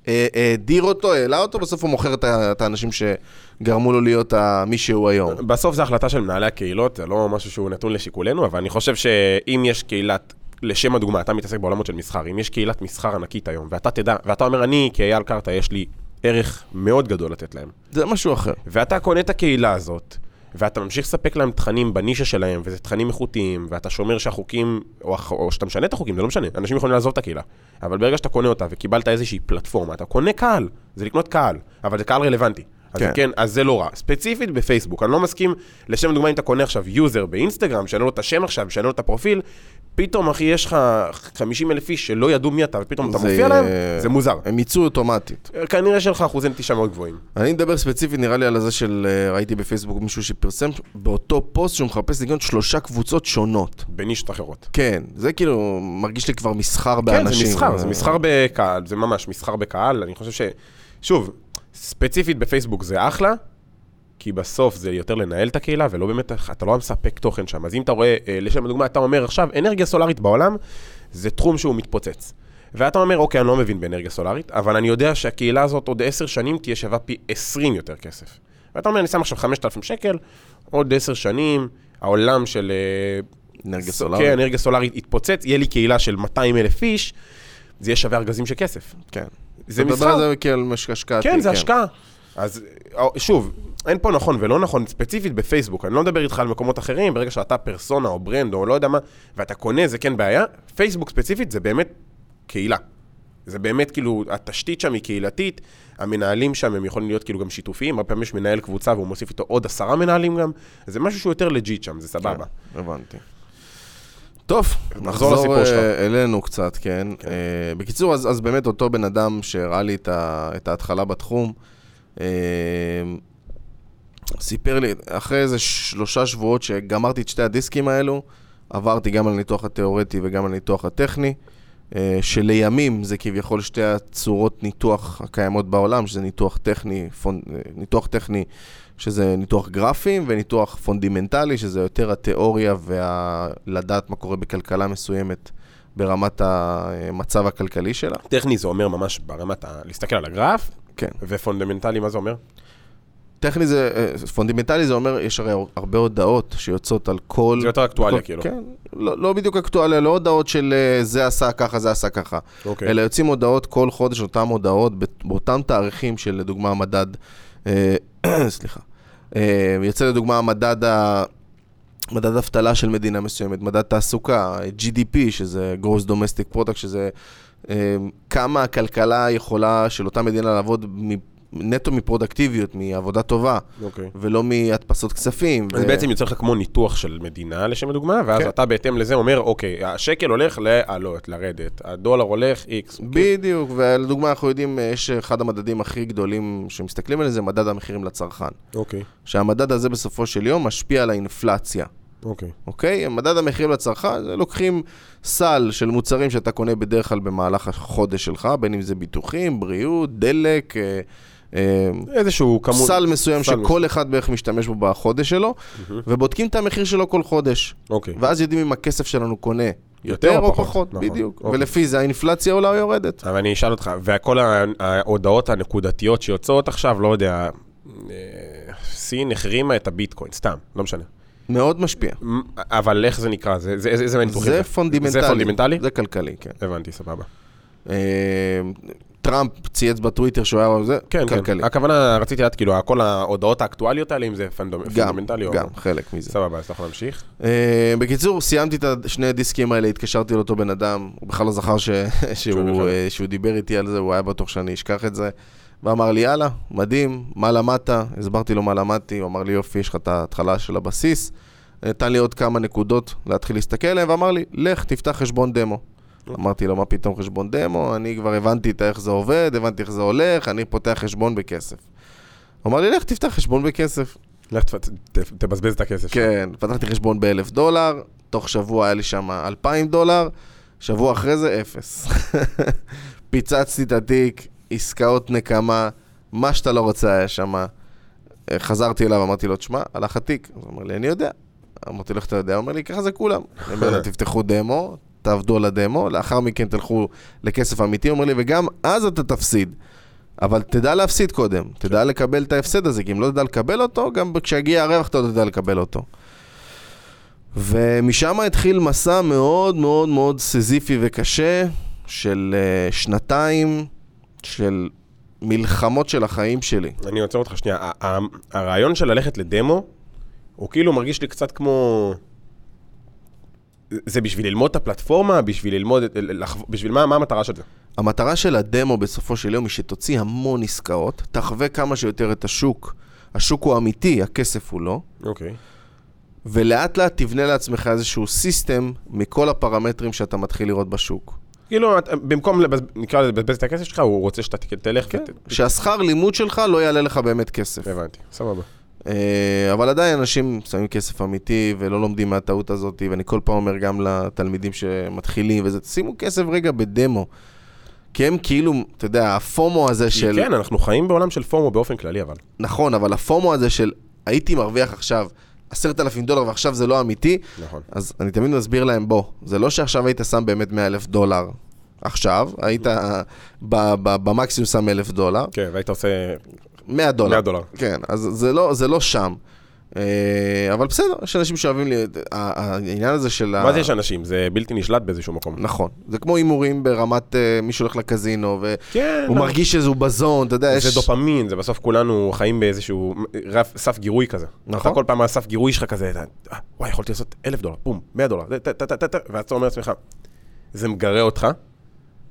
אה, הדיר אותו, העלה אותו, בסוף הוא מוכר את האנשים שגרמו לו להיות מי שהוא היום. בסוף זו החלטה של מנהלי הקהילות, זה לא משהו שהוא נתון לשיקולנו, אבל אני חושב שאם יש קהילת, לשם הדוגמה, אתה מתעסק בעולמות של מסחר, אם יש קהילת מסחר ענקית היום, ואתה תדע, ואתה אומר, אני כאייל קרתא, יש לי ערך מאוד גדול לתת להם, זה משהו אחר. ואתה קונה את הקהילה הזאת, ואתה ממשיך לספק להם תכנים בנישה שלהם, וזה תכנים איכותיים, ואתה שומר שהחוקים, או, או שאתה משנה את החוקים, זה לא משנה, אנשים יכולים לעזוב את הקהילה. אבל ברגע שאתה קונה אותה וקיבלת איזושהי פלטפורמה, אתה קונה קהל, זה לקנות קהל, אבל זה קהל רלוונטי. אז כן. כן. אז זה לא רע. ספציפית בפייסבוק, אני לא מסכים, לשם דוגמה, אם אתה קונה עכשיו user באינסטגרם, משנה לו את השם עכשיו, משנה לו את הפרופיל, פתאום, אחי, יש לך 50 אלף איש שלא ידעו מי אתה, ופתאום אתה זה- מופיע להם, זה מוזר. הם יצאו אוטומטית. כנראה שיש לך אחוזי נטישה מאוד גבוהים. אני מדבר ספציפית, נראה לי על הזה של, אה, ראיתי בפייסבוק מישהו שפרסם באותו פוסט שהוא מחפש לקנות שלושה קבוצות שונות. בנישות אחרות. כן, זה כאילו מרגיש לי כבר מסחר כן, באנשים. זה מסחר, אה, זה מסחר בקהל, זה ממש מסחר בקהל. אני חושב ש... שוב, ספציפית בפייסבוק זה אחלה, כי בסוף זה יותר לנהל את הקהילה, ולא באמת, אתה לא מספק תוכן שם. אז אם אתה רואה, אה, לשם הדוגמה, אתה אומר עכשיו, אנרגיה סולארית בעולם זה תחום שהוא מתפוצץ. ואתה אומר, אוקיי, אני לא מבין באנרגיה סולארית, אבל אני יודע שהקהילה הזאת עוד עשר שנים תהיה שווה פי עשרים יותר כסף. ואתה אומר, אני שם עכשיו 5,000 שקל, עוד עשר שנים, העולם של... אה, אנרגיה ס- סולארית. כן, אנרגיה סולארית יתפוצץ, יהיה לי קהילה של 200 אלף איש, זה יהיה שווה ארגזים של כסף. כן. זה אתה מדבר מסחר. על זה כאל מש- השקעתי. כן, זה השקעה. אז אה, שוב, אין פה נכון ולא נכון, ספציפית בפייסבוק, אני לא מדבר איתך על מקומות אחרים, ברגע שאתה פרסונה או ברנד או לא יודע מה, ואתה קונה, זה כן בעיה. פייסבוק ספציפית זה באמת קהילה. זה באמת כאילו, התשתית שם היא קהילתית, המנהלים שם הם יכולים להיות כאילו גם שיתופיים, הרבה פעמים יש מנהל קבוצה והוא מוסיף איתו עוד עשרה מנהלים גם, זה משהו שהוא יותר לג'יט שם, זה סבבה. כן, הבנתי. טוב, נחזור נחזור לסיפור שלך. אה, אלינו קצת, כן. אה, בקיצור, אז אז באמת אותו בן אדם שהראה לי את ה- את ההתחלה בתחום, אה, סיפר לי, אחרי איזה שלושה שבועות שגמרתי את שתי הדיסקים האלו, עברתי גם על הניתוח התיאורטי וגם על הניתוח הטכני, אה, שלימים זה כביכול שתי הצורות ניתוח הקיימות בעולם, שזה ניתוח טכני, פונ... אה, ניתוח טכני שזה ניתוח גרפים, וניתוח פונדמנטלי, שזה יותר התיאוריה ולדעת מה קורה בכלכלה מסוימת ברמת המצב הכלכלי שלה. טכני זה אומר ממש ברמת ה... להסתכל על הגרף, כן. ופונדמנטלי מה זה אומר? טכני זה, אה, פונדמנטלי זה אומר, יש הרי הרבה הודעות שיוצאות על כל... זה יותר אקטואליה, כאילו. כן, לא, לא בדיוק אקטואליה, לא הודעות של אה, זה עשה ככה, זה עשה ככה. אוקיי. אלא יוצאים הודעות כל חודש, אותן הודעות, באותם תאריכים של לדוגמה המדד, אה, סליחה, יוצא לדוגמה המדד ה... מדד אבטלה של מדינה מסוימת, מדד תעסוקה, GDP, שזה Gross Domestic Product, שזה כמה הכלכלה יכולה של אותה מדינה לעבוד נטו מפרודקטיביות, מעבודה טובה, אוקיי. ולא מהדפסות כספים. אז ו- בעצם יוצא לך כמו ניתוח של מדינה, לשם הדוגמה, ואז כן. אתה בהתאם לזה אומר, אוקיי, השקל הולך לעלות, לרדת, הדולר הולך איקס. בדיוק, ולדוגמה אנחנו יודעים, אה, יש אחד המדדים הכי גדולים שמסתכלים על זה, מדד המחירים לצרכן. אוקיי, שהמדד הזה בסופו של יום משפיע על האינפלציה. אוקיי. אוקיי? מדד המחירים לצרכן, לוקחים סל של מוצרים שאתה קונה בדרך כלל במהלך החודש שלך, בין אם זה ביטוחים, בריאות, דלק, אה, איזשהו כמות... סל מסוים סל שכל אחד בערך משתמש בו בחודש שלו, ובודקים את המחיר שלו כל חודש. אוקיי. ואז יודעים אם הכסף שלנו קונה יותר יותר או או פחות, פחות, נכון. בדיוק. אוקיי. ולפי זה האינפלציה עולה או יורדת. אבל אני אשאל אותך, וכל ההודעות הנקודתיות שיוצאות עכשיו, לא יודע, אה, סין החרימה את הביטקוין, סתם, לא משנה. מאוד משפיע. אבל איך זה נקרא? זה- זה- איזה איזה ניתוחים זה פונדמנטלי. זה פונדמנטלי? זה כלכלי, כן. הבנתי, סבבה. טראמפ צייץ בטוויטר שהוא היה... זה כן, כלכלי. כן. הכוונה, רציתי לדעת, כאילו, כל ההודעות האקטואליות האלה, אם זה פונדמנטלי או... גם, חלק מזה. סבבה, אז יכול להמשיך. אה, בקיצור, סיימתי את שני הדיסקים האלה, התקשרתי לאותו בן אדם, הוא בכלל לא זכר ש... שהוא. אה, שהוא דיבר איתי על זה, הוא היה בטוח שאני אשכח את זה. ואמר לי, יאללה, מדהים, מה למדת? הסברתי לו מה למדתי, הוא אמר לי, יופי, יש לך את ההתחלה של הבסיס. נתן לי עוד כמה נקודות להתחיל להסתכל עליהן, ואמר לי, לך, תפתח חשבון דמו. אמרתי לו, מה פתאום חשבון דמו? אני כבר הבנתי איך זה עובד, הבנתי איך זה הולך, אני פותח חשבון בכסף. הוא אמר לי, לך, תפתח חשבון בכסף. לך תבזבז את הכסף. כן, פתחתי חשבון באלף דולר, תוך שבוע היה לי שם אלפיים דולר, שבוע אחרי זה אפס. פיצצתי את התיק, עסקאות נקמה, מה שאתה לא רוצה היה שם. חזרתי אליו, אמרתי לו, תשמע, הלך התיק. הוא אומר לי, אני יודע. אמרתי לו, איך אתה יודע? הוא אומר לי, ככה זה כולם. אני אומר לו, תפתחו דמו, תעבדו על הדמו, לאחר מכן תלכו לכסף אמיתי. אומר לי, וגם אז אתה תפסיד. אבל תדע להפסיד קודם, תדע לקבל את ההפסד הזה, כי אם לא תדע לקבל אותו, גם כשיגיע הרווח אתה לא תדע לקבל אותו. ומשם התחיל מסע מאוד מאוד מאוד סזיפי וקשה של uh, שנתיים של מלחמות של החיים שלי. אני עוצר אותך שנייה. הרעיון של ללכת לדמו, הוא כאילו מרגיש לי קצת כמו... זה בשביל ללמוד את הפלטפורמה, בשביל ללמוד, לחו- בשביל מה, מה המטרה של זה? המטרה של הדמו בסופו של יום היא שתוציא המון עסקאות, תחווה כמה שיותר את השוק. השוק הוא אמיתי, הכסף הוא לא. אוקיי. ולאט לאט תבנה לעצמך איזשהו סיסטם מכל הפרמטרים שאתה מתחיל לראות בשוק. כאילו, במקום, נקרא לזה, לבזבז את הכסף שלך, הוא רוצה שאתה תלך כן. שהשכר לימוד שלך לא יעלה לך באמת כסף. הבנתי, סבבה. אה, אבל עדיין אנשים שמים כסף אמיתי ולא לומדים מהטעות הזאת, ואני כל פעם אומר גם לתלמידים שמתחילים וזה, שימו כסף רגע בדמו. כי הם כאילו, אתה יודע, הפומו הזה של... כן, אנחנו חיים בעולם של פומו באופן כללי, אבל. נכון, אבל הפומו הזה של הייתי מרוויח עכשיו עשרת אלפים דולר ועכשיו זה לא אמיתי, נכון. אז אני תמיד מסביר להם, בוא, זה לא שעכשיו היית שם באמת 100 אלף דולר. עכשיו, היית במקסימום שם אלף דולר, כן, והיית עושה 100 דולר. 100 דולר. כן, אז זה לא, זה לא שם. אה, אבל בסדר, יש אנשים שאוהבים לי, ה- העניין הזה של ה... מה זה יש אנשים? זה בלתי נשלט באיזשהו מקום. נכון, זה כמו הימורים ברמת אה, מישהו הולך לקזינו, והוא כן, מרגיש שזה בזון, אתה יודע, יש... זה דופמין, זה בסוף כולנו חיים באיזשהו רף, סף גירוי כזה. נכון. אתה כל פעם הסף גירוי שלך כזה, אתה, אה, וואי, יכולתי לעשות אלף דולר, בום, מאה דולר, ואז אתה אומר לעצמך, זה מגרה אותך,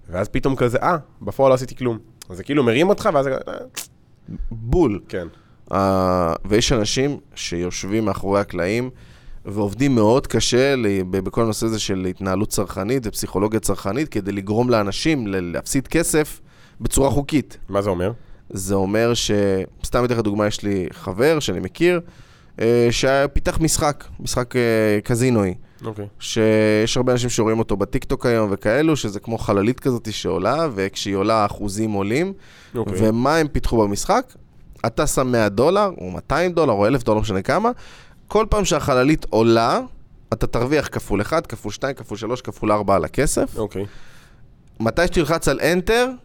ואז פתאום כזה, אה, בפועל לא עשיתי כלום. אז זה כאילו מרים אותך, ואז זה, אה, בול. כן. Uh, ויש אנשים שיושבים מאחורי הקלעים ועובדים מאוד קשה ל- ב- בכל הנושא הזה של התנהלות צרכנית ופסיכולוגיה צרכנית כדי לגרום לאנשים להפסיד כסף בצורה חוקית. מה זה אומר? זה אומר ש... סתם אתן לך דוגמה, יש לי חבר שאני מכיר, uh, שפיתח משחק, משחק uh, אוקיי. שיש הרבה אנשים שרואים אותו בטיקטוק היום וכאלו, שזה כמו חללית כזאת שעולה, וכשהיא עולה האחוזים עולים. אוקיי. ומה הם פיתחו במשחק? אתה שם 100 דולר, או 200 דולר, או 1,000 דולר, משנה כמה, כל פעם שהחללית עולה, אתה תרוויח כפול 1, כפול 2, כפול 3, כפול 4 על הכסף. אוקיי. מתי שתלחץ על Enter,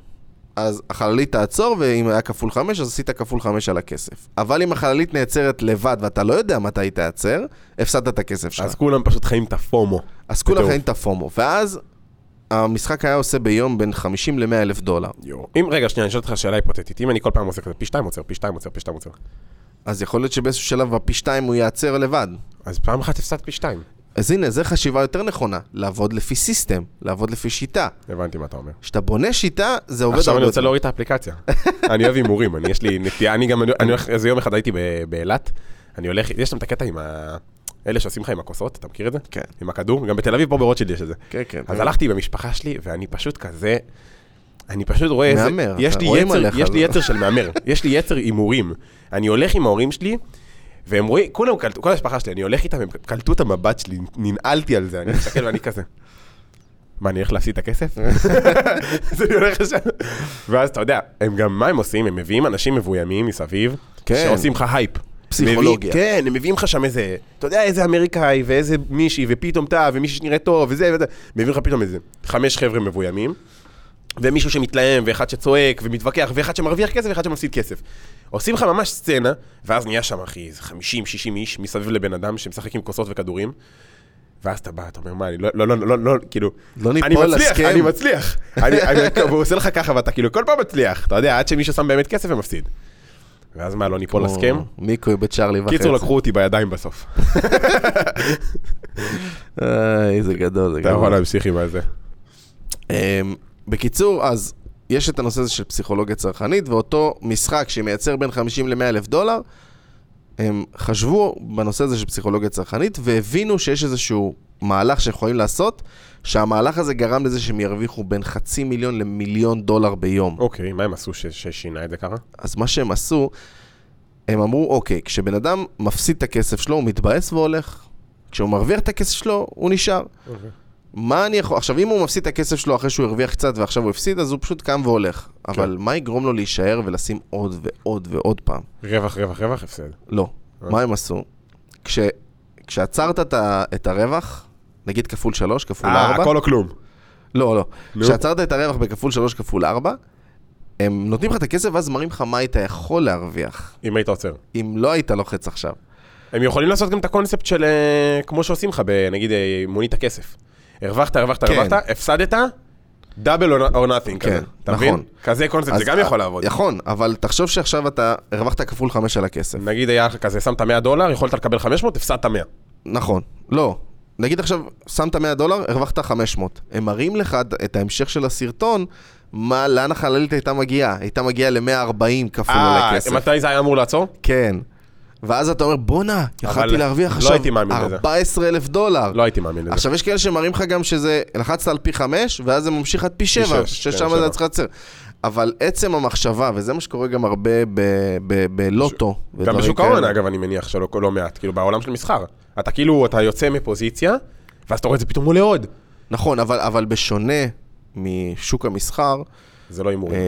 אז החללית תעצור, ואם היה כפול 5, אז עשית כפול 5 על הכסף. אבל אם החללית נעצרת לבד ואתה לא יודע מתי היא תעצר, הפסדת את הכסף שלך. אז כולם פשוט חיים את הפומו. אז כולם. חיים את הפומו. ואז המשחק היה עושה ביום בין 50 ל-100 אלף דולר. יואו. אם, רגע, שנייה, אני אשאל אותך שאלה היפותטית. אם אני כל פעם עושה כזה, פי שתיים עוצר, פי שתיים עוצר, פי שתיים עוצר. אז יכול להיות שבאיזשהו שלב הפי 2 הוא ייעצר לבד. אז פעם אחת הפסדת פי שתיים. אז הנה, זו חשיבה יותר נכונה, לעבוד לפי סיסטם, לעבוד לפי שיטה. הבנתי מה אתה אומר. כשאתה בונה שיטה, זה עובד עכשיו אני רוצה. להוריד את האפליקציה. אני אוהב הימורים, אני יש לי נטייה, אני גם, אני הולך, איזה יום אחד הייתי באילת, אני הולך, יש שם את הקטע עם ה... אלה שעושים לך עם הכוסות, אתה מכיר את זה? כן. עם הכדור, גם בתל אביב פה ברוטשילד יש את זה. כן, כן. אז הלכתי במשפחה שלי, ואני פשוט כזה... אני פשוט רואה איזה... מהמר, יש לי יצר, עליך, יש לי יצר של מהמר. יש לי יצר הימורים. אני הולך עם ההורים שלי, והם רואים, כולם קלטו, כל המשפחה שלי, אני הולך איתם, הם קלטו את המבט שלי, ננעלתי על זה, אני מסתכל ואני כזה. מה, אני הולך להפסיד את הכסף? אז אני הולך לשם. ואז אתה יודע, הם גם, מה הם עושים? הם מביאים אנשים מבוימים מסביב, כן. שעושים לך הייפ. פסיכולוגיה. מביא, כן, הם מביאים לך שם איזה, אתה יודע, איזה אמריקאי ואיזה מישהי, ופתאום אתה, ומישהי שנראה טוב, וזה וזה, מביאים לך פתאום איזה חמש חבר'ה מבוימים, ומישהו שמתלהם, ואחד שצועק, ומתווכח, ואחד שמרוויח כסף, ואחד שמפסיד כסף. עושים לך ממש סצנה, ואז נהיה שם, אחי, איזה 50-60 איש מסביב לבן אדם שמשחק עם כוסות וכדורים. ואז אתה בא, אתה אומר, מה, אני לא, לא, לא, לא, לא, כאילו, לא אני ניפול מצליח, הסכם. אני מצליח. אני, אני, והוא עושה לך ככה, ואתה כאילו כל פעם מצליח, אתה יודע, עד שמישהו שם באמת כסף ומפסיד. ואז מה, לא ניפול הסכם? מיקוי בצ'ארלי וחצי. קיצור, לקחו אותי בידיים בסוף. איי, זה גדול, זה אתה יכול גדול. להמשיך עם הזה. אמ, בקיצור, אז יש את הנושא הזה של פסיכולוגיה צרכנית, ואותו משחק שמייצר בין 50 ל-100 אלף דולר, הם חשבו בנושא הזה של פסיכולוגיה צרכנית, והבינו שיש איזשהו מהלך שיכולים לעשות, שהמהלך הזה גרם לזה שהם ירוויחו בין חצי מיליון למיליון דולר ביום. אוקיי, מה הם עשו ש- ששינה את זה ככה? אז מה שהם עשו, הם אמרו, אוקיי, כשבן אדם מפסיד את הכסף שלו, הוא מתבאס והולך. כשהוא מרוויח את הכסף שלו, הוא נשאר. מה אני יכול... עכשיו, אם הוא מפסיד את הכסף שלו אחרי שהוא הרוויח קצת ועכשיו הוא הפסיד, אז הוא פשוט קם והולך. אבל מה יגרום לו להישאר ולשים עוד ועוד ועוד פעם? רווח, רווח, רווח, הפסד. לא. מה הם עשו? כש... כשעצרת את, ה... את הרווח, נגיד כפול 3, כפול אה, 4, הכל או כלום. לא, לא. נו. כשעצרת את הרווח בכפול 3 כפול 4, הם נותנים לך את הכסף ואז מראים לך מה היית יכול להרוויח, אם היית עוצר. אם לא היית לוחץ עכשיו. הם יכולים לעשות גם את הקונספט של, אה, כמו שעושים לך, נגיד, מונית הכסף. הרווחת, הרווחת, כן. הרווחת, הפסדת, דאבל or nothing כזה. אתה מבין? נכון. כזה קונספט, זה גם אה, יכול לעבוד. נכון, אבל תחשוב שעכשיו אתה הרווחת כפול 5 על הכסף. נגיד היה לך כזה, שמת 100 דולר, יכולת לקבל 500, הפסדת 100. נכון, לא. נגיד עכשיו, שמת 100 דולר, הרווחת 500. הם מראים לך את ההמשך של הסרטון, מה, לאן החללית הייתה מגיעה. הייתה מגיעה ל-140 כפול על אה, הכסף. מתי זה היה אמור לעצור? כן. ואז אתה אומר, בואנה, יכלתי להרוויח לא עכשיו הייתי מאמין לזה. 14 אלף דולר. לא הייתי מאמין לזה. עכשיו, יש כאלה שמראים לך גם שזה, לחצת על פי 5, ואז זה ממשיך עד פי 7, שש, כן, ששם שבע. זה צריך לייצר. אבל עצם המחשבה, וזה מה שקורה גם הרבה ב- ב- בלוטו. גם בשוק. ההון, אגב, אני מניח שלא לא מעט, כאילו בעולם של מסחר. אתה כאילו, אתה יוצא מפוזיציה, ואז אתה רואה את זה פתאום עולה עוד. נכון, אבל, אבל בשונה משוק המסחר, זה לא הימורים.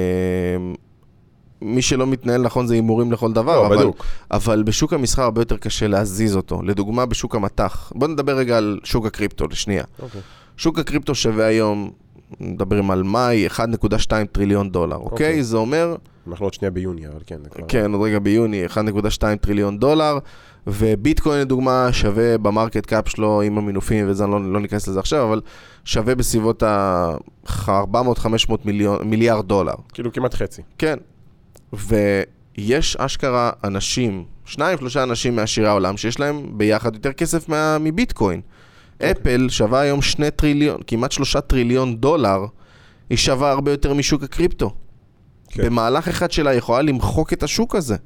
מי שלא מתנהל נכון זה הימורים לכל דבר, לא, אבל, בדוק. אבל בשוק המסחר הרבה יותר קשה להזיז אותו. לדוגמה, בשוק המט"ח. בוא נדבר רגע על שוק הקריפטו לשנייה. אוקיי. שוק הקריפטו שווה היום, מדברים על מאי, 1.2 טריליון דולר, אוקיי? אוקיי. זה אומר, אנחנו עוד שנייה ביוני, אבל כן, כבר... כן, עוד רגע ביוני, 1.2 טריליון דולר, וביטקוין לדוגמה שווה ב market cap שלו עם המינופים וזה, לא, לא ניכנס לזה עכשיו, אבל שווה בסביבות ה-400-500 מיליארד דולר. כאילו כמעט חצי. כן. ויש אשכרה אנשים, שניים, שלושה אנשים מעשירי העולם, שיש להם ביחד יותר כסף מה, מביטקוין. אפל שווה היום שני טריליון, כמעט שלושה טריליון דולר, היא שווה הרבה יותר משוק הקריפטו. כן. במהלך אחד שלה יכולה למחוק את השוק הזה,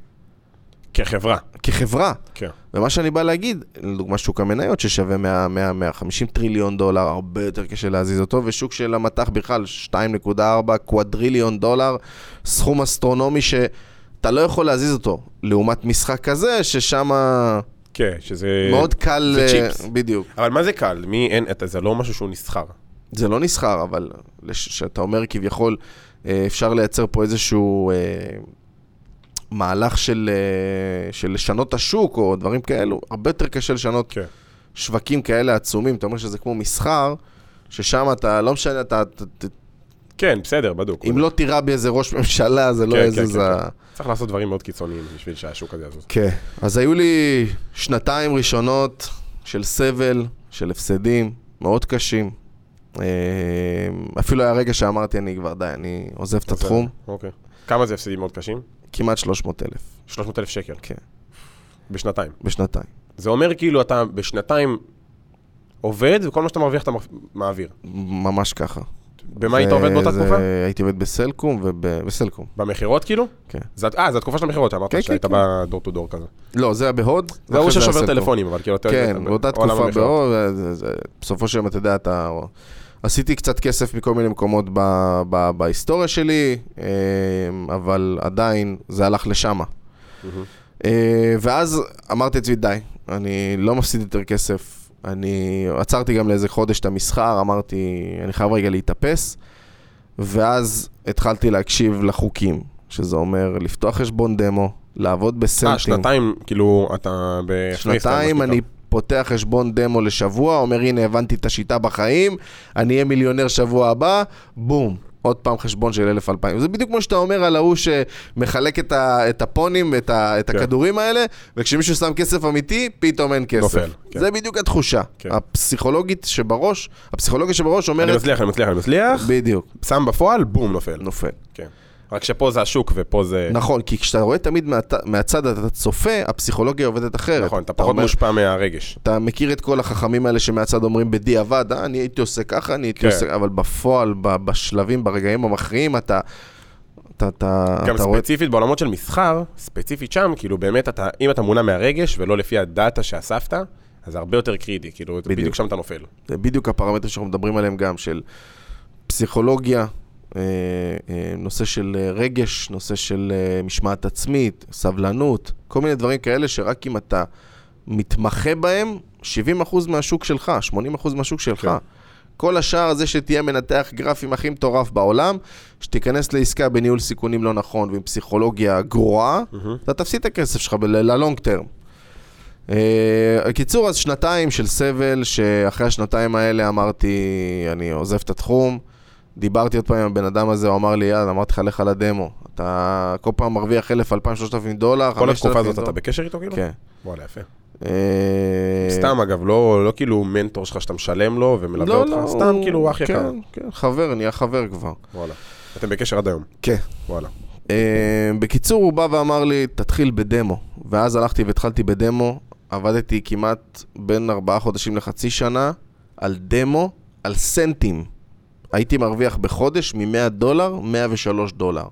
כחברה. כחברה. כן. ומה שאני בא להגיד, לדוגמה שוק המניות ששווה 100, 100, 150 טריליון דולר, הרבה יותר קשה להזיז אותו, ושוק של המטח בכלל 2.4 קוואדריליון דולר, סכום אסטרונומי שאתה לא יכול להזיז אותו, לעומת משחק כזה, ששם כן, שזה... מאוד קל... זה אה, צ'יפס. בדיוק. אבל מה זה קל? מי אין... אתה- זה לא משהו שהוא נסחר. זה לא נסחר, אבל לש- שאתה אומר כביכול, אה, אפשר לייצר פה איזשהו אה, מהלך של, אה, של לשנות את השוק או דברים כאלו, הרבה יותר קשה לשנות כן. שווקים כאלה עצומים, אתה אומר שזה כמו מסחר, ששם אתה, לא משנה, אתה, כן, בסדר, בדוק. אם לא תירה באיזה ראש ממשלה, זה לא כן, איזה... כן, זה... כן, כן. צריך לעשות דברים מאוד קיצוניים בשביל שהשוק הזה יזוז. כן. אז היו לי שנתיים ראשונות של סבל, של הפסדים, מאוד קשים. אה, אפילו היה רגע שאמרתי, אני כבר די, אני עוזב את התחום. אוקיי. כמה זה הפסדים מאוד קשים? כמעט 300 אלף, 300 אלף שקל. כן, בשנתיים. בשנתיים. זה אומר כאילו אתה בשנתיים עובד, וכל מה שאתה מרוויח אתה מעביר. ממש ככה. במה היית עובד באותה תקופה? הייתי עובד בסלקום ובסלקום. במכירות כאילו? כן. אה, זו התקופה של המכירות שאמרת כן, שהיית כן, בדור טו דור כזה. לא, זה היה בהוד. זה ההוא ששובר. טלפונים, אבל כאילו, אתה יודע, כן, באותה תקופה. בהוד, בסופו של יום, אתה יודע, אתה... עשיתי קצת כסף מכל מיני מקומות ב- ב- בהיסטוריה שלי, אה, אבל עדיין זה הלך לשמה. מהמם. אה, ואז אמרתי לעצמי, די, אני לא מפסיד יותר כסף. אני עצרתי גם לאיזה חודש את המסחר, אמרתי, אני חייב רגע להתאפס. ואז התחלתי להקשיב לחוקים, שזה אומר לפתוח חשבון דמו, לעבוד בסנטים. אה, שנתיים, כאילו, אתה שנתיים אני. פותח חשבון דמו לשבוע, אומר הנה הבנתי את השיטה בחיים, אני אהיה מיליונר שבוע הבא, בום. עוד פעם חשבון של אלף אלפיים. זה בדיוק כמו שאתה אומר על ההוא שמחלק את, ה, את הפונים, את, ה, את כן. הכדורים האלה, וכשמישהו שם כסף אמיתי, פתאום אין כסף. נופל, כן. זה בדיוק התחושה. כן. הפסיכולוגית שבראש, הפסיכולוגיה שבראש אני אומרת, מצליח, אני מצליח, אני מצליח, בדיוק, שם בפועל, בום, נופל. נופל. כן. רק שפה זה השוק ופה זה... נכון, כי כשאתה רואה תמיד מהת... מהצד, אתה צופה, הפסיכולוגיה עובדת אחרת. נכון, אתה פחות אומר- מושפע מהרגש. אתה מכיר את כל החכמים האלה שמהצד אומרים בדיעבד, אה, אני הייתי עושה ככה, אני הייתי כן. עושה... אבל בפועל, ב- בשלבים, ברגעים המכריעים, אתה... אתה, אתה, גם אתה רואה... ספציפית בעולמות של מסחר, ספציפית שם, כאילו באמת, אתה, אם אתה מונע מהרגש ולא לפי הדאטה שאספת, אז זה הרבה יותר קריטי, כאילו, בדיוק. בדיוק שם אתה נופל. זה בדיוק הפרמטרים שאנחנו מדברים עליהם גם, של פסיכולוגיה, נושא של אה, רגש, נושא של אה, משמעת עצמית, סבלנות, כל מיני דברים כאלה שרק אם אתה מתמחה בהם, 70% מהשוק שלך, 80% מהשוק שלך. כן. כל השאר זה שתהיה מנתח גרפים הכי מטורף בעולם, שתיכנס לעסקה בניהול סיכונים לא נכון ועם פסיכולוגיה גרועה, אתה תפסיד את הכסף שלך ללונג טרם. Uh, קיצור, אז שנתיים של סבל, שאחרי השנתיים האלה אמרתי, אני עוזב את התחום. דיברתי עוד פעם עם הבן אדם הזה, הוא אמר לי, יאללה, אמרתי לך, לך לדמו. אתה כל פעם מרוויח 1,000, 2,000, 3,000 דולר, כל 5,000 התקופה הזאת דולר. אתה בקשר איתו, כאילו? כן. וואלה, יפה. אה, סתם, אגב, לא לא כאילו מנטור שלך שאתה משלם לו ומלווה לא, אותך, לא, סתם הוא- כאילו אח יקר. כן, כן, חבר, נהיה חבר כבר. וואלה. אתם בקשר עד היום. כן. וואלה. Uh, בקיצור, הוא בא ואמר לי, תתחיל בדמו. ואז הלכתי והתחלתי בדמו, עבדתי כמעט בין ארבעה חודשים לחצי שנה על דמו, על סנטים. הייתי מרוויח בחודש מ-100 דולר, 103 דולר.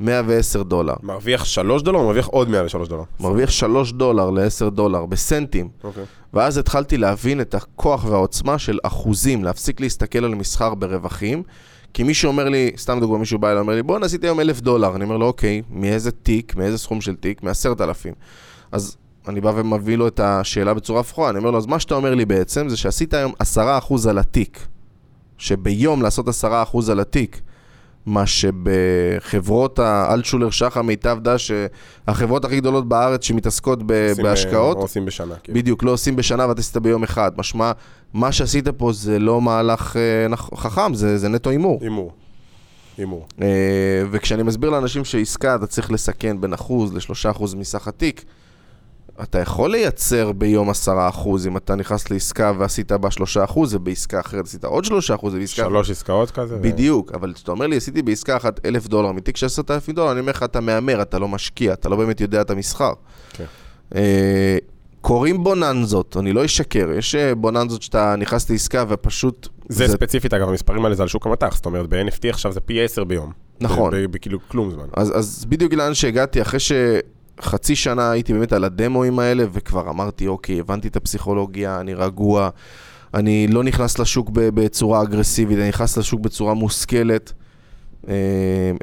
110 דולר. מרוויח 3 דולר או מרוויח עוד 103 דולר? מרוויח 3 דולר ל-10 דולר, בסנטים. אוקיי. ואז התחלתי להבין את הכוח והעוצמה של אחוזים, להפסיק להסתכל על מסחר ברווחים. כי מישהו אומר לי, סתם דוגמא, מישהו בא אליי, אומר לי, בוא עשיתי היום אלף דולר. אני אומר לו, אוקיי, מאיזה תיק, מאיזה סכום של תיק? מעשרת אלפים. אז אני בא ומביא לו את השאלה בצורה הפוכה, אני אומר לו, אז מה שאתה אומר לי בעצם, זה שעשית היום עשרה אחוז על התיק. שביום לעשות עשרה אחוז על התיק, מה שבחברות האלטשולר שחר מיטב דש, החברות הכי גדולות בארץ שמתעסקות ב- עושים, בהשקעות, עושים בשנה, כאילו. בדיוק, לא עושים בשנה ואתה עשית ביום אחד. משמע, מה שעשית פה זה לא מהלך אה, חכם, זה, זה נטו הימור. הימור. הימור. אה, וכשאני מסביר לאנשים שעסקה אתה צריך לסכן בין אחוז לשלושה אחוז מסך התיק, אתה יכול לייצר ביום עשרה אחוז אם אתה נכנס לעסקה ועשית בה שלושה אחוז, ובעסקה אחרת עשית עוד שלושה אחוז, ובעסקה... שלוש עסקאות כזה. ו- בדיוק, אבל כשאתה אומר לי, עשיתי בעסקה אחת אלף דולר, מתיק של עשרת אלפים דולר, אני אומר לך, אתה מהמר, אתה לא משקיע, אתה לא באמת יודע את המסחר. כן. אה, קורים בוננזות, אני לא אשקר, יש אה, בוננזות שאתה נכנס לעסקה ופשוט... זה ספציפית, אגב, המספרים האלה זה על שוק המטח, זאת אומרת, ב-NFT עכשיו זה פי 10 ביום. נכון. בכאילו כלום זמן. אז, אז בדיוק לאן שהגעתי, אחרי שחצי שנה הייתי באמת על הדמואים האלה, וכבר אמרתי, אוקיי, הבנתי את הפסיכולוגיה, אני רגוע, אני לא נכנס לשוק בצורה אגרסיבית, אני נכנס לשוק בצורה מושכלת. Uh,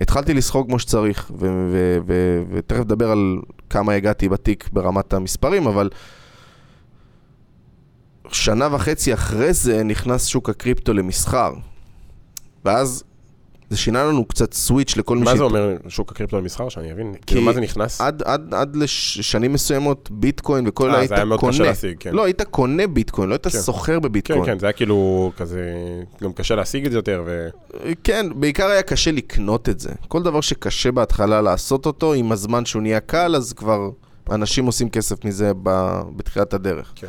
התחלתי לסחור כמו שצריך, ותכף נדבר על כמה הגעתי בתיק ברמת המספרים, אבל שנה וחצי אחרי זה נכנס שוק הקריפטו למסחר. ואז זה שינה לנו קצת סוויץ' לכל מי מה שהת- זה אומר שוק הקריפטו למסחר, שאני אבין? כאילו, מה זה נכנס? עד, עד, עד לשנים מסוימות ביטקוין וכל אה, היית זה היה מאוד קונה. קשה להשיג, כן. לא, היית קונה ביטקוין, לא היית כן. סוחר כן, בביטקוין. כן, זה היה כאילו כזה, גם קשה להשיג את זה יותר, ו... כן, בעיקר היה קשה לקנות את זה. כל דבר שקשה בהתחלה לעשות אותו, עם הזמן שהוא נהיה קל, אז כבר אנשים עושים כסף מזה ב, בתחילת הדרך. כן.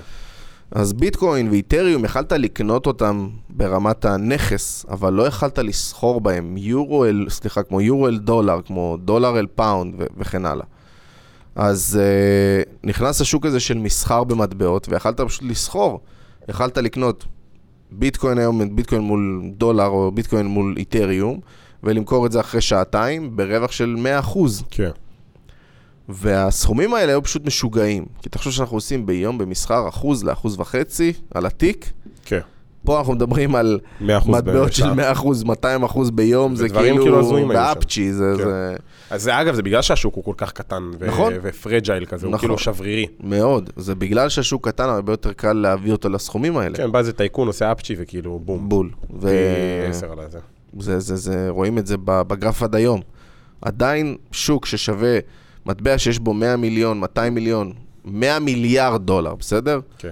אז ביטקוין ואת'ריום, יכלת לקנות אותם ברמת הנכס, אבל לא יכלת לסחור בהם יורו אל, סליחה, כמו יורו אל דולר, כמו דולר אל פאונד ו- וכן הלאה. אז אה, נכנס השוק הזה של מסחר במטבעות, ויכלת פשוט לסחור יכלת לקנות ביטקוין היום, ביטקוין מול דולר או ביטקוין מול איתריום, ולמכור את זה אחרי שעתיים ברווח של 100%. כן. והסכומים האלה היו פשוט משוגעים. כי תחשוב שאנחנו עושים ביום במסחר אחוז לאחוז וחצי על התיק. כן. פה אנחנו מדברים על 100% מטבעות של בשעה. 100%, 200% ביום, זה כאילו כאילו. באפצ'י, זה, כן. זה אז זה אגב, זה בגלל שהשוק הוא כל כך קטן. ו- נכון. ופרג'ייל כזה, הוא נכון. כאילו שברירי. מאוד. זה בגלל שהשוק קטן, הרבה יותר קל להביא אותו לסכומים האלה. כן, בא איזה טייקון, עושה אפצ'י וכאילו בום. בול. ו... עשר על הזה. זה, זה, זה, רואים את זה בגרף עד היום. עדיין שוק ששווה מטבע שיש בו 100 מיליון, 200 מיליון, 100 מיליארד דולר, בסדר? כן.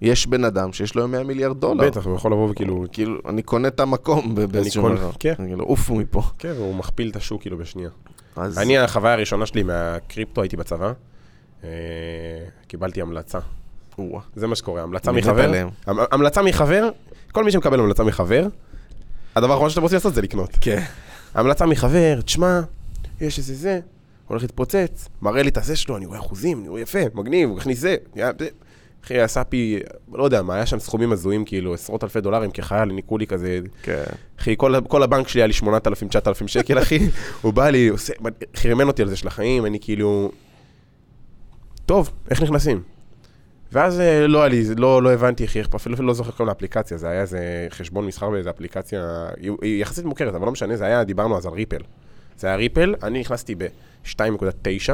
יש בן אדם שיש לו 100 מיליארד דולר. בטח, הוא יכול לבוא וכאילו... כאילו, אני קונה את המקום באיזשהו דבר. כן. אני כאילו, עופו מפה. כן, והוא מכפיל את השוק כאילו בשנייה. אז אני, החוויה הראשונה שלי מהקריפטו, הייתי בצבא, אה, קיבלתי המלצה. זה מה שקורה, המלצה מחבר. המלצה מחבר, כל מי שמקבל המלצה מחבר, הדבר האחרון שאתם רוצים לעשות זה לקנות. כן. המלצה מחבר, תשמע, יש איזה זה, הולך להתפוצץ, מראה לי את הזה שלו, אני רואה אחוזים, אני רואה יפה, מגניב, הוא הכניס זה. אחי, עשה פי, לא יודע מה, היה שם סכומים הזויים, כאילו, עשרות אלפי דולרים כחייל, ניקו לי כזה, כן. אחי, כל, כל הבנק שלי היה לי 8,000, 9,000 שקל, אחי, הוא בא לי, עושה, חרמן אותי על זה של החיים, אני כאילו, טוב, איך נכנסים? ואז אה, לא היה לי, לא, לא הבנתי איך, אפילו לא זוכר כל האפליקציה, זה היה איזה חשבון מסחר באיזה אפליקציה, היא יחסית מוכרת, אבל לא משנה, זה היה, דיברנו אז על ריפל. זה היה ריפל, אני נכנסתי ב-2.9,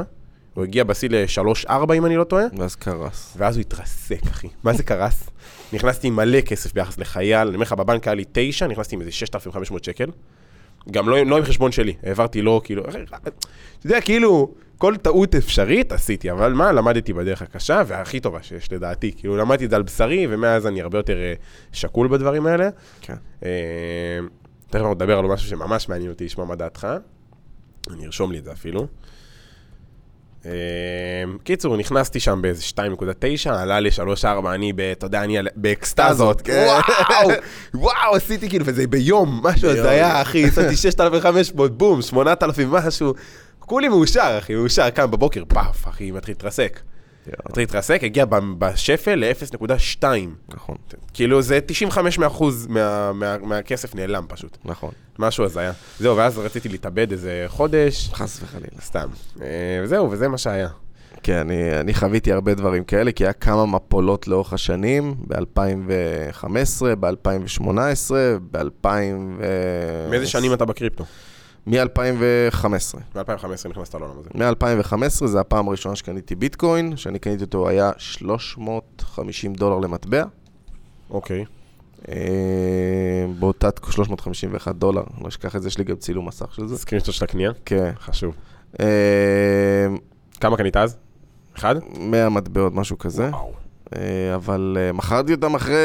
הוא הגיע בשיא ל-3.4 אם אני לא טועה, ואז קרס. ואז הוא התרסק, אחי. מה זה קרס? נכנסתי עם מלא כסף ביחס לחייל, אני אומר לך, בבנק היה לי 9, נכנסתי עם איזה 6,500 שקל. גם לא, לא עם חשבון שלי, העברתי לו, כאילו, אתה יודע, כאילו, כל טעות אפשרית עשיתי, אבל מה, למדתי בדרך הקשה והכי טובה שיש לדעתי. כאילו, למדתי את זה על בשרי, ומאז אני הרבה יותר אה, שקול בדברים האלה. כן. אה, תכף אנחנו נדבר על משהו שממש מעניין אותי לשמוע מה דעתך. אני ארשום לי את זה אפילו. אה, קיצור, נכנסתי שם באיזה 2.9, עלה ל-3.4, אני, ב- אתה יודע, אני באקסטזות. כן. וואו, וואו, עשיתי כאילו, וזה ביום, משהו ביום. הזיה, אחי, עשיתי 6,500, בום, 8,000 משהו. כולי מאושר, אחי, מאושר, קם בבוקר, פאף, אחי, מתחיל להתרסק. מתחיל להתרסק, הגיע בשפל ל-0.2. נכון, כאילו, זה 95% מה- מה- מהכסף נעלם פשוט. נכון. משהו הזיה. זהו, ואז רציתי להתאבד איזה חודש, חס וחלילה. סתם. אה, וזהו, וזה מה שהיה. כן, אני, אני חוויתי הרבה דברים כאלה, כי היה כמה מפולות לאורך השנים, ב-2015, ב-2018, ב-2000 ו... מאיזה שנים אתה בקריפטו? מ-2015. ב-2015 נכנסת לעולם הזה. מ-2015 זה הפעם הראשונה שקניתי ביטקוין, שאני קניתי אותו היה 350 דולר למטבע. אוקיי. אה, באותה תקופה 351 דולר, לא אשכח את זה, יש לי גם צילום מסך של זה. סקרינשוט של הקנייה? כן. חשוב. אה, כמה קנית אז? אחד? 100 מטבעות, משהו כזה. וואו. אה, אבל אה, מכרתי אותם אחרי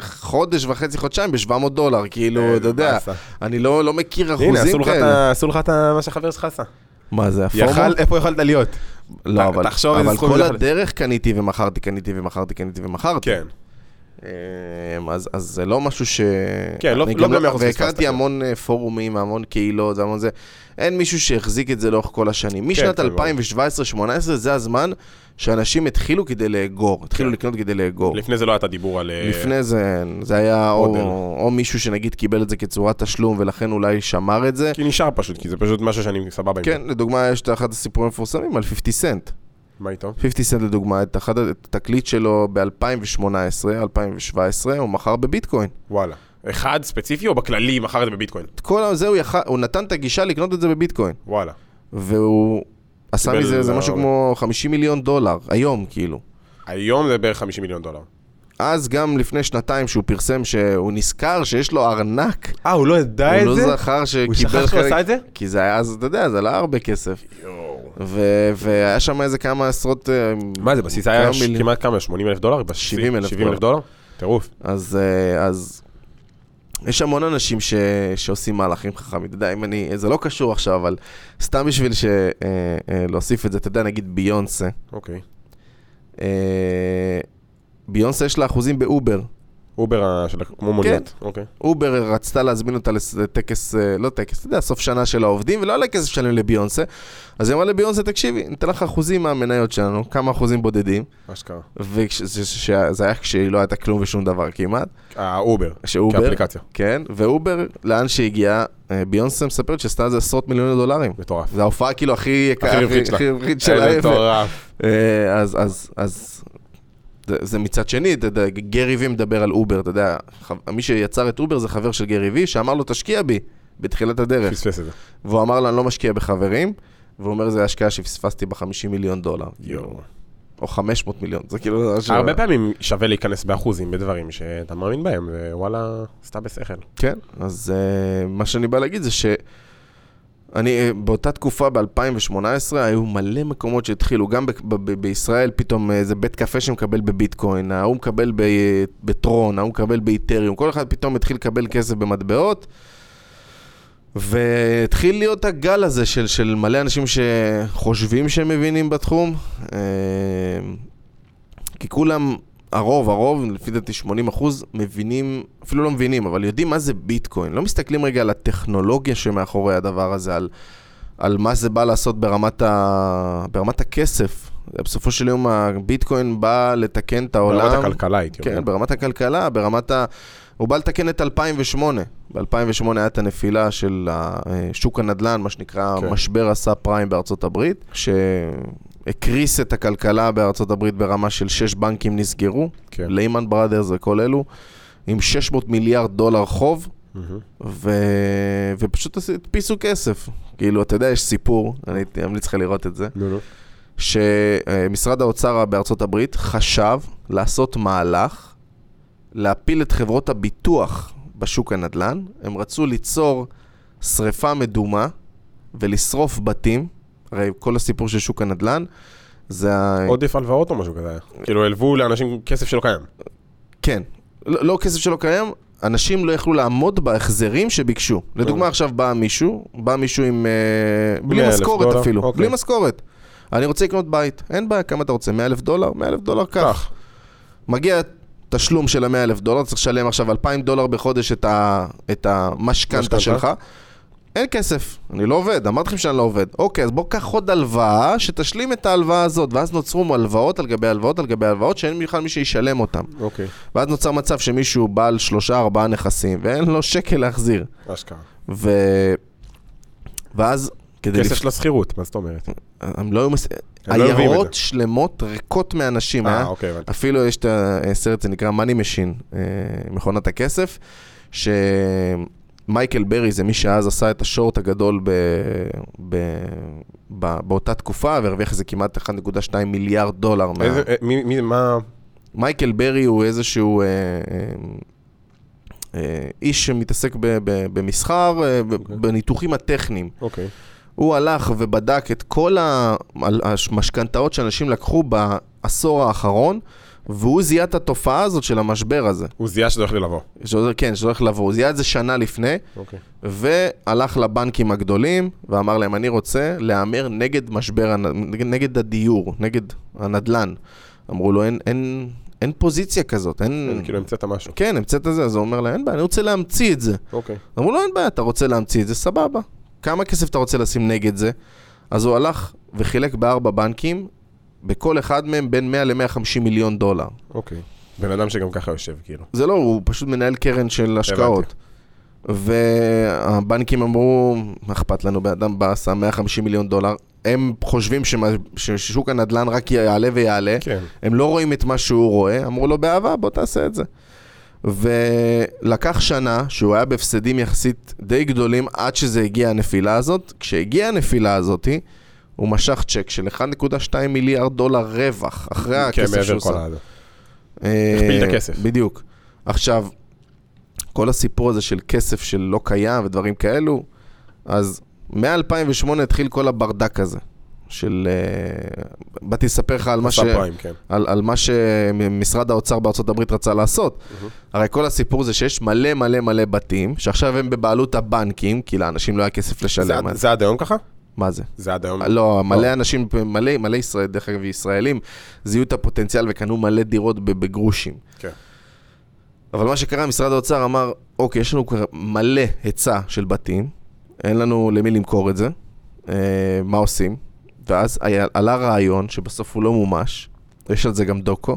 חודש וחצי, חודשיים, ב-700 דולר, כאילו, אה, אתה יודע. אני לא לא מכיר הנה, אחוזים כאלה. ה- עשו לך את מה שהחבר שלך עשה. מה זה, הפומו? יכל, איפה יכולת להיות? לא, אבל תחשוב אבל כל הדרך קניתי ומכרתי, קניתי ומכרתי, קניתי ומכרתי. כן. אה, אז אז זה לא משהו ש... כן, לא- לא גם במאה אחוז פספסת, והכרתי כן. המון פורומים, המון קהילות, המון זה. אין מישהו שהחזיק את זה לאורך כל השנים. משנת כן, ברור. 2017-2018 זה הזמן שאנשים התחילו כדי לאגור, התחילו כן. לקנות כדי לאגור. לפני זה לא היה את הדיבור על... אה, לפני זה, זה היה או. או מישהו שנגיד קיבל את זה כצורת תשלום ולכן אולי שמר את זה. כי נשאר פשוט, כי זה פשוט משהו שאני סבבה עם זה. כן, לדוגמה, יש את אחד הסיפורים המפורסמים על 50 סנט. מה איתו? 50 סנט לדוגמה, את אחד התקליט שלו ב-2018, 2017, הוא מכר בביטקוין. וואלה. אחד ספציפי או בכללי מכר את זה בביטקוין? כל הזה הוא יכל, הוא נתן את הגישה לקנות את זה בביטקוין. וואלה. והוא עשה מזה איזה משהו כמו 50 מיליון דולר, היום כאילו. היום זה בערך 50 מיליון דולר. אז גם לפני שנתיים שהוא פרסם שהוא נזכר שיש לו ארנק, אה, הוא לא ידע הוא את לא זה? זכר שקיבל הוא שכח שהוא עשה את זה? כי זה היה אז, אתה יודע, זה עלה הרבה כסף. ו- והיה שם איזה כמה עשרות... אה, מה זה, בסיס היה מיליון. כמעט כמה? 80 אלף דולר? בשיא? 70,000 70 אלף דולר? טירוף. אז, אה, אז יש המון אנשים ש, שעושים מהלכים חכמים. אתה יודע, אם אני, זה לא קשור עכשיו, אבל סתם בשביל ש, אה, אה, להוסיף את זה, אתה יודע, נגיד ביונסה. אוקיי. אה, ביונסה יש לה אחוזים באובר. אובר של כמו מוניות. אוקיי. אובר רצתה להזמין אותה לטקס, אה, לא טקס, אתה יודע, סוף שנה של העובדים, ולא היה לה כסף לשלם לביונסה. אז היא אמרה לביונסה, תקשיבי, ניתן לך אחוזים מהמניות שלנו, כמה אחוזים בודדים, אשכרה. וזה היה כשהיא לא הייתה כלום ושום דבר כמעט, האובר. שאובר, כאפליקציה. כן, ואובר, לאן שהגיעה, אה, ביונסה מספרת שעשתה על זה עשרות מיליוני דולרים. מטורף. זו ההופעה כאילו הכי יקרה, הכי רווחית שלה. הכי רווחית שלה. מטורף. אה, אז, זה, זה מצד שני, אתה יודע, Gary Vee מדבר על אובר, אתה יודע, מי שיצר את אובר זה חבר של Gary Vee, שאמר לו, תשקיע בי, בתחילת הדרך. פספס את זה. והוא אמר לו, אני לא משקיע בחברים, והוא אומר, זה השקעה שפספסתי ב-50 מיליון דולר. יואו. או 500 מיליון, זה כאילו... הרבה פעמים שווה להיכנס באחוזים בדברים שאתה מאמין בהם, ווואלה, סתם בשכל. כן, אז uh, מה שאני בא להגיד זה ש... אני, אה, באותה תקופה, ב-2018, היו מלא מקומות שהתחילו, גם בישראל, פתאום איזה בית קפה שמקבל בביטקוין, ההוא מקבל ב- בטרון, ההוא מקבל באיתריום, כל אחד פתאום התחיל לקבל כסף במטבעות, והתחיל להיות הגל הזה של, של מלא אנשים שחושבים שהם מבינים בתחום, אה, כי כולם, הרוב, הרוב, לפי דעתי 80 אחוז, מבינים, אפילו לא מבינים, אבל יודעים מה זה ביטקוין. לא מסתכלים רגע על הטכנולוגיה שמאחורי הדבר הזה, על, על מה זה בא לעשות ברמת, ה, ברמת הכסף. בסופו של יום הביטקוין בא לתקן את העולם. ברמת הכלכלה הייתי אומר. כן, ברמת הכלכלה, ברמת ה... הוא בא לתקן את 2008. ב-2008 הייתה הנפילה של ה- שוק הנדל"ן, מה שנקרא כן. משבר הסאב פריים בארצות הברית, שהקריס את הכלכלה בארצות הברית ברמה של שש בנקים נסגרו, כן. ליימן בראדרס וכל אלו, עם 600 מיליארד דולר חוב, מהמם. ו... ופשוט הדפיסו כסף. כאילו, אתה יודע, יש סיפור, אני ממליץ לך לראות את זה. נו, נו. שמשרד האוצר בארצות הברית חשב לעשות מהלך, להפיל את חברות הביטוח בשוק הנדל"ן. הם רצו ליצור שריפה מדומה ולשרוף בתים. הרי כל הסיפור של שוק הנדל"ן זה ה... עודף הלוואות או משהו כזה. כאילו, הלוו לאנשים כסף שלא קיים. כן. לא, לא כסף שלא קיים, אנשים לא יכלו לעמוד בהחזרים שביקשו. לדוגמה, עכשיו בא מישהו, בא מישהו עם... אה, בלי 100,000 משכורת אפילו, אוקיי. בלי משכורת. אני רוצה לקנות בית, אין בעיה, כמה אתה רוצה? 100 אלף דולר? 100 אלף דולר, קח. מגיע תשלום של ה-100 אלף דולר, צריך לשלם עכשיו 2,000 דולר בחודש את, המשכנתה משכנתה? שלך. אין כסף, אני לא עובד, אמרתי לכם שאני לא עובד. אוקיי, אז בוא קח עוד הלוואה שתשלים את ההלוואה הזאת, ואז נוצרו הלוואות על גבי הלוואות על גבי הלוואות שאין בכלל מי שישלם אותן. אוקיי. ואז נוצר מצב שמישהו בעל שלושה ארבעה נכסים ואין לו שקל להחזיר. אשכרה. ו... ואז. כסף של השכירות, מה זאת אומרת? הם לא היו... מס... לא עיירות זה. שלמות ריקות מאנשים. אה, היה- אוקיי, הבנתי. אפילו יש את הסרט, זה נקרא Money Machine, אה, מכונת הכסף, שמייקל ברי זה מי שאז עשה את השורט הגדול ב... ב... ב... באותה תקופה, והרוויח איזה כמעט 1.2 מיליארד דולר. מה... איזה, אה, מי, מי, מה... מייקל ברי הוא איזשהו אה, אה, אה, איש שמתעסק ב, ב, במסחר, אה, ב- אוקיי. בניתוחים הטכניים. אוקיי. הוא הלך ובדק את כל המשכנתאות שאנשים לקחו בעשור האחרון, והוא זיהה את התופעה הזאת של המשבר הזה. הוא זיהה שזה הולך לבוא. שזה, כן, שזה הולך לבוא. הוא זיהה את זה שנה לפני, אוקיי. והלך לבנקים הגדולים, ואמר להם, אני רוצה להמר נגד משבר, נגד, הדיור, נגד הנדל"ן. אמרו לו, אין, אין, אין פוזיציה כזאת, אין... כאילו המצאת משהו. כן, המצאת זה, אז הוא אומר לה, אין בעיה, אני רוצה להמציא את זה. אוקיי. אמרו לו, אין בעיה, אתה רוצה להמציא את זה, סבבה. כמה כסף אתה רוצה לשים נגד זה? אז הוא הלך וחילק בארבע בנקים, בכל אחד מהם בין 100 ל-150 מיליון דולר. אוקיי. בן אדם שגם ככה יושב, כאילו. זה לא, הוא פשוט מנהל קרן של השקעות. והבנקים אמרו, מה אכפת לנו, בן אדם בא, שם 150 מיליון דולר. הם חושבים שמה- ששוק הנדל"ן רק יעלה ויעלה. כן. הם לא רואים את מה שהוא רואה, אמרו לו באהבה, בוא תעשה את זה. ולקח שנה שהוא היה בהפסדים יחסית די גדולים עד שזה הגיע הנפילה הזאת. כשהגיעה הנפילה הזאתי, הוא משך צ'ק של 1.2 מיליארד דולר רווח, אחרי כן, הכסף שהוא מעבר כל שם. הזה. אה, הכפיל את הכסף. בדיוק. עכשיו, כל הסיפור הזה של כסף שלא קיים ודברים כאלו, אז מ-2008 התחיל כל הברדק הזה. של... אה, באתי לספר לך על מה, ש... פריים, כן. על, על מה שמשרד האוצר בארצות הברית רצה לעשות. הרי כל הסיפור זה שיש מלא מלא מלא בתים, שעכשיו הם בבעלות הבנקים, כי לאנשים לא היה כסף זה לשלם. עד- זה עד היום ככה? מה זה? זה עד היום? לא, מלא אנשים, מלא, מלא ישראל, דרך אגב, ישראלים, זיהו את הפוטנציאל וקנו מלא דירות בגרושים. כן. אבל מה שקרה, משרד האוצר אמר, אוקיי, יש לנו מלא היצע של בתים, אין לנו למי למכור את זה, אה, מה עושים? ואז היה, עלה רעיון, שבסוף הוא לא מומש, יש על זה גם דוקו.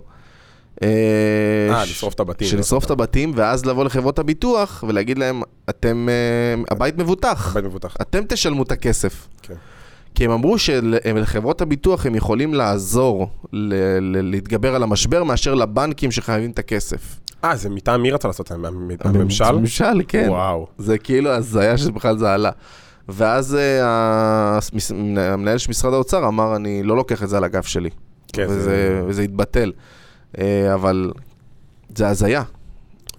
אה, ש- לשרוף את הבתים. של לשרוף את הבתים, ואז לבוא לחברות הביטוח ולהגיד להם, אתם, אה, הבית מבוטח, הבית מבוטח. אתם תשלמו את הכסף. כן. כי הם אמרו שלחברות הביטוח הם יכולים לעזור ל- ל- להתגבר על המשבר מאשר לבנקים שחייבים את הכסף. אה, זה מטעם מי רצה לעשות את זה? המ- הממשל? הממשל, כן. וואו. זה כאילו הזיה שבכלל זה עלה. ואז אה, המנהל של משרד האוצר אמר, אני לא לוקח את זה על הגב שלי. כן, וזה, זה- וזה התבטל. אה, אבל זה הזיה.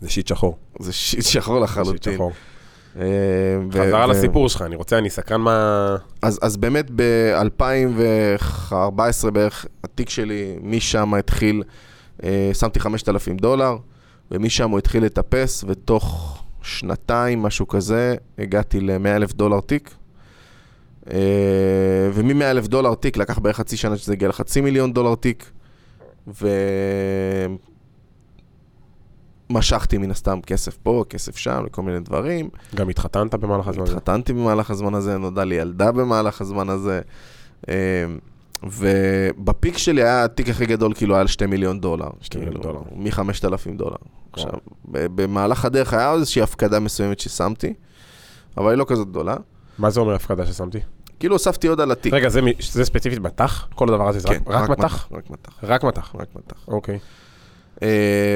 זה שיט שחור. זה שיט שחור זה שיט לחלוטין. שחור. אה, חזרה לסיפור שלך, אני רוצה, אני סקרן מה... אז, אז באמת ב-2014 בערך, התיק שלי משם התחיל, אה, שמתי 5,000 דולר, ומשם הוא התחיל לטפס, ותוך שנתיים, משהו כזה, הגעתי ל-100 אלף דולר תיק. אה, ומ-100 אלף דולר תיק לקח בערך חצי שנה שזה הגיע לחצי מיליון דולר תיק, ומשכתי מן הסתם כסף פה, כסף שם, לכל מיני דברים. גם התחתנת במהלך הזמן הזה? התחתנתי במהלך הזמן הזה, נולדה לי ילדה במהלך הזמן הזה. אה, ובפיק שלי היה התיק הכי גדול, כאילו היה על 2 מיליון דולר. שתי מיליון כאילו, דולר. מ-5,000 דולר. עכשיו, במהלך הדרך היה איזושהי הפקדה מסוימת ששמתי, אבל היא לא כזאת גדולה. מה זה אומר הפקדה ששמתי? כאילו הוספתי עוד על התיק. רגע, זה זה ספציפית מטח? כל הדבר הזה זה רק- כן, רק מטח? רק מטח. רק מטח. רק מטח. אוקיי. אה,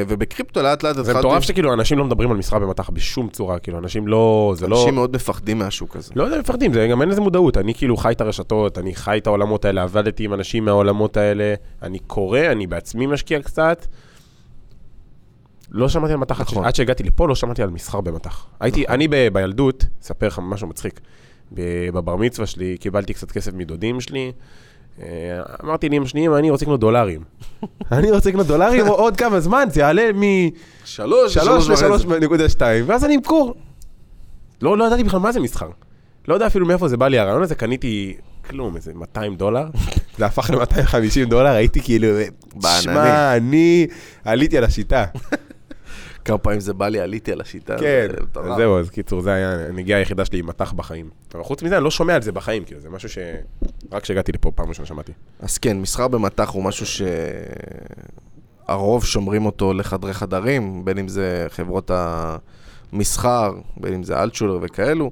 ובקריפטו לאט לאט זה התחלתי... מטורף שכאילו אנשים לא מדברים על משרה במטח בשום צורה, כאילו אנשים לא, זה לא... אנשים מאוד מפחדים מהשוק הזה. לא יודע, מפחדים, זה גם אין לזה מודעות. אני כאילו חי את הרשתות, אני חי את העולמות האלה, עבדתי עם אנשים מהעולמות האלה, אני קורא, אני בעצמי משקיע קצת. לא שמעתי על מטח, נכון. עד שהגעתי לפה לא שמעתי על מסחר במטח. הייתי, אני ב- בילדות, אספר לך משהו מצחיק. בבר מצווה שלי קיבלתי קצת כסף מדודים שלי. אה, אמרתי לאמא שלי, אמא, אני רוצה לקנות דולרים. אני רוצה לקנות דולרים עוד כמה זמן, זה יעלה מ... שלוש, שלוש וחצי. לשלוש נקודה שתיים, ואז אני אמכור. לא, לא ידעתי בכלל מה זה מסחר. לא יודע אפילו מאיפה זה בא לי הרעיון הזה, קניתי כלום, איזה 200 דולר, זה הפך ל-250 דולר, הייתי כאילו. שמע, אני עליתי על השיטה. כמה פעמים זה בא לי, עליתי על השיטה. כן. אז זהו, אז קיצור, זה היה הנגיעה היחידה שלי עם מטח בחיים. אבל חוץ מזה, אני לא שומע על זה בחיים, כאילו, זה משהו ש... רק כשהגעתי לפה, פעם ראשונה שמעתי. אז כן, מסחר במטח הוא משהו שהרוב שומרים אותו לחדרי חדרים, בין אם זה חברות המסחר, בין אם זה אלטשולר וכאלו.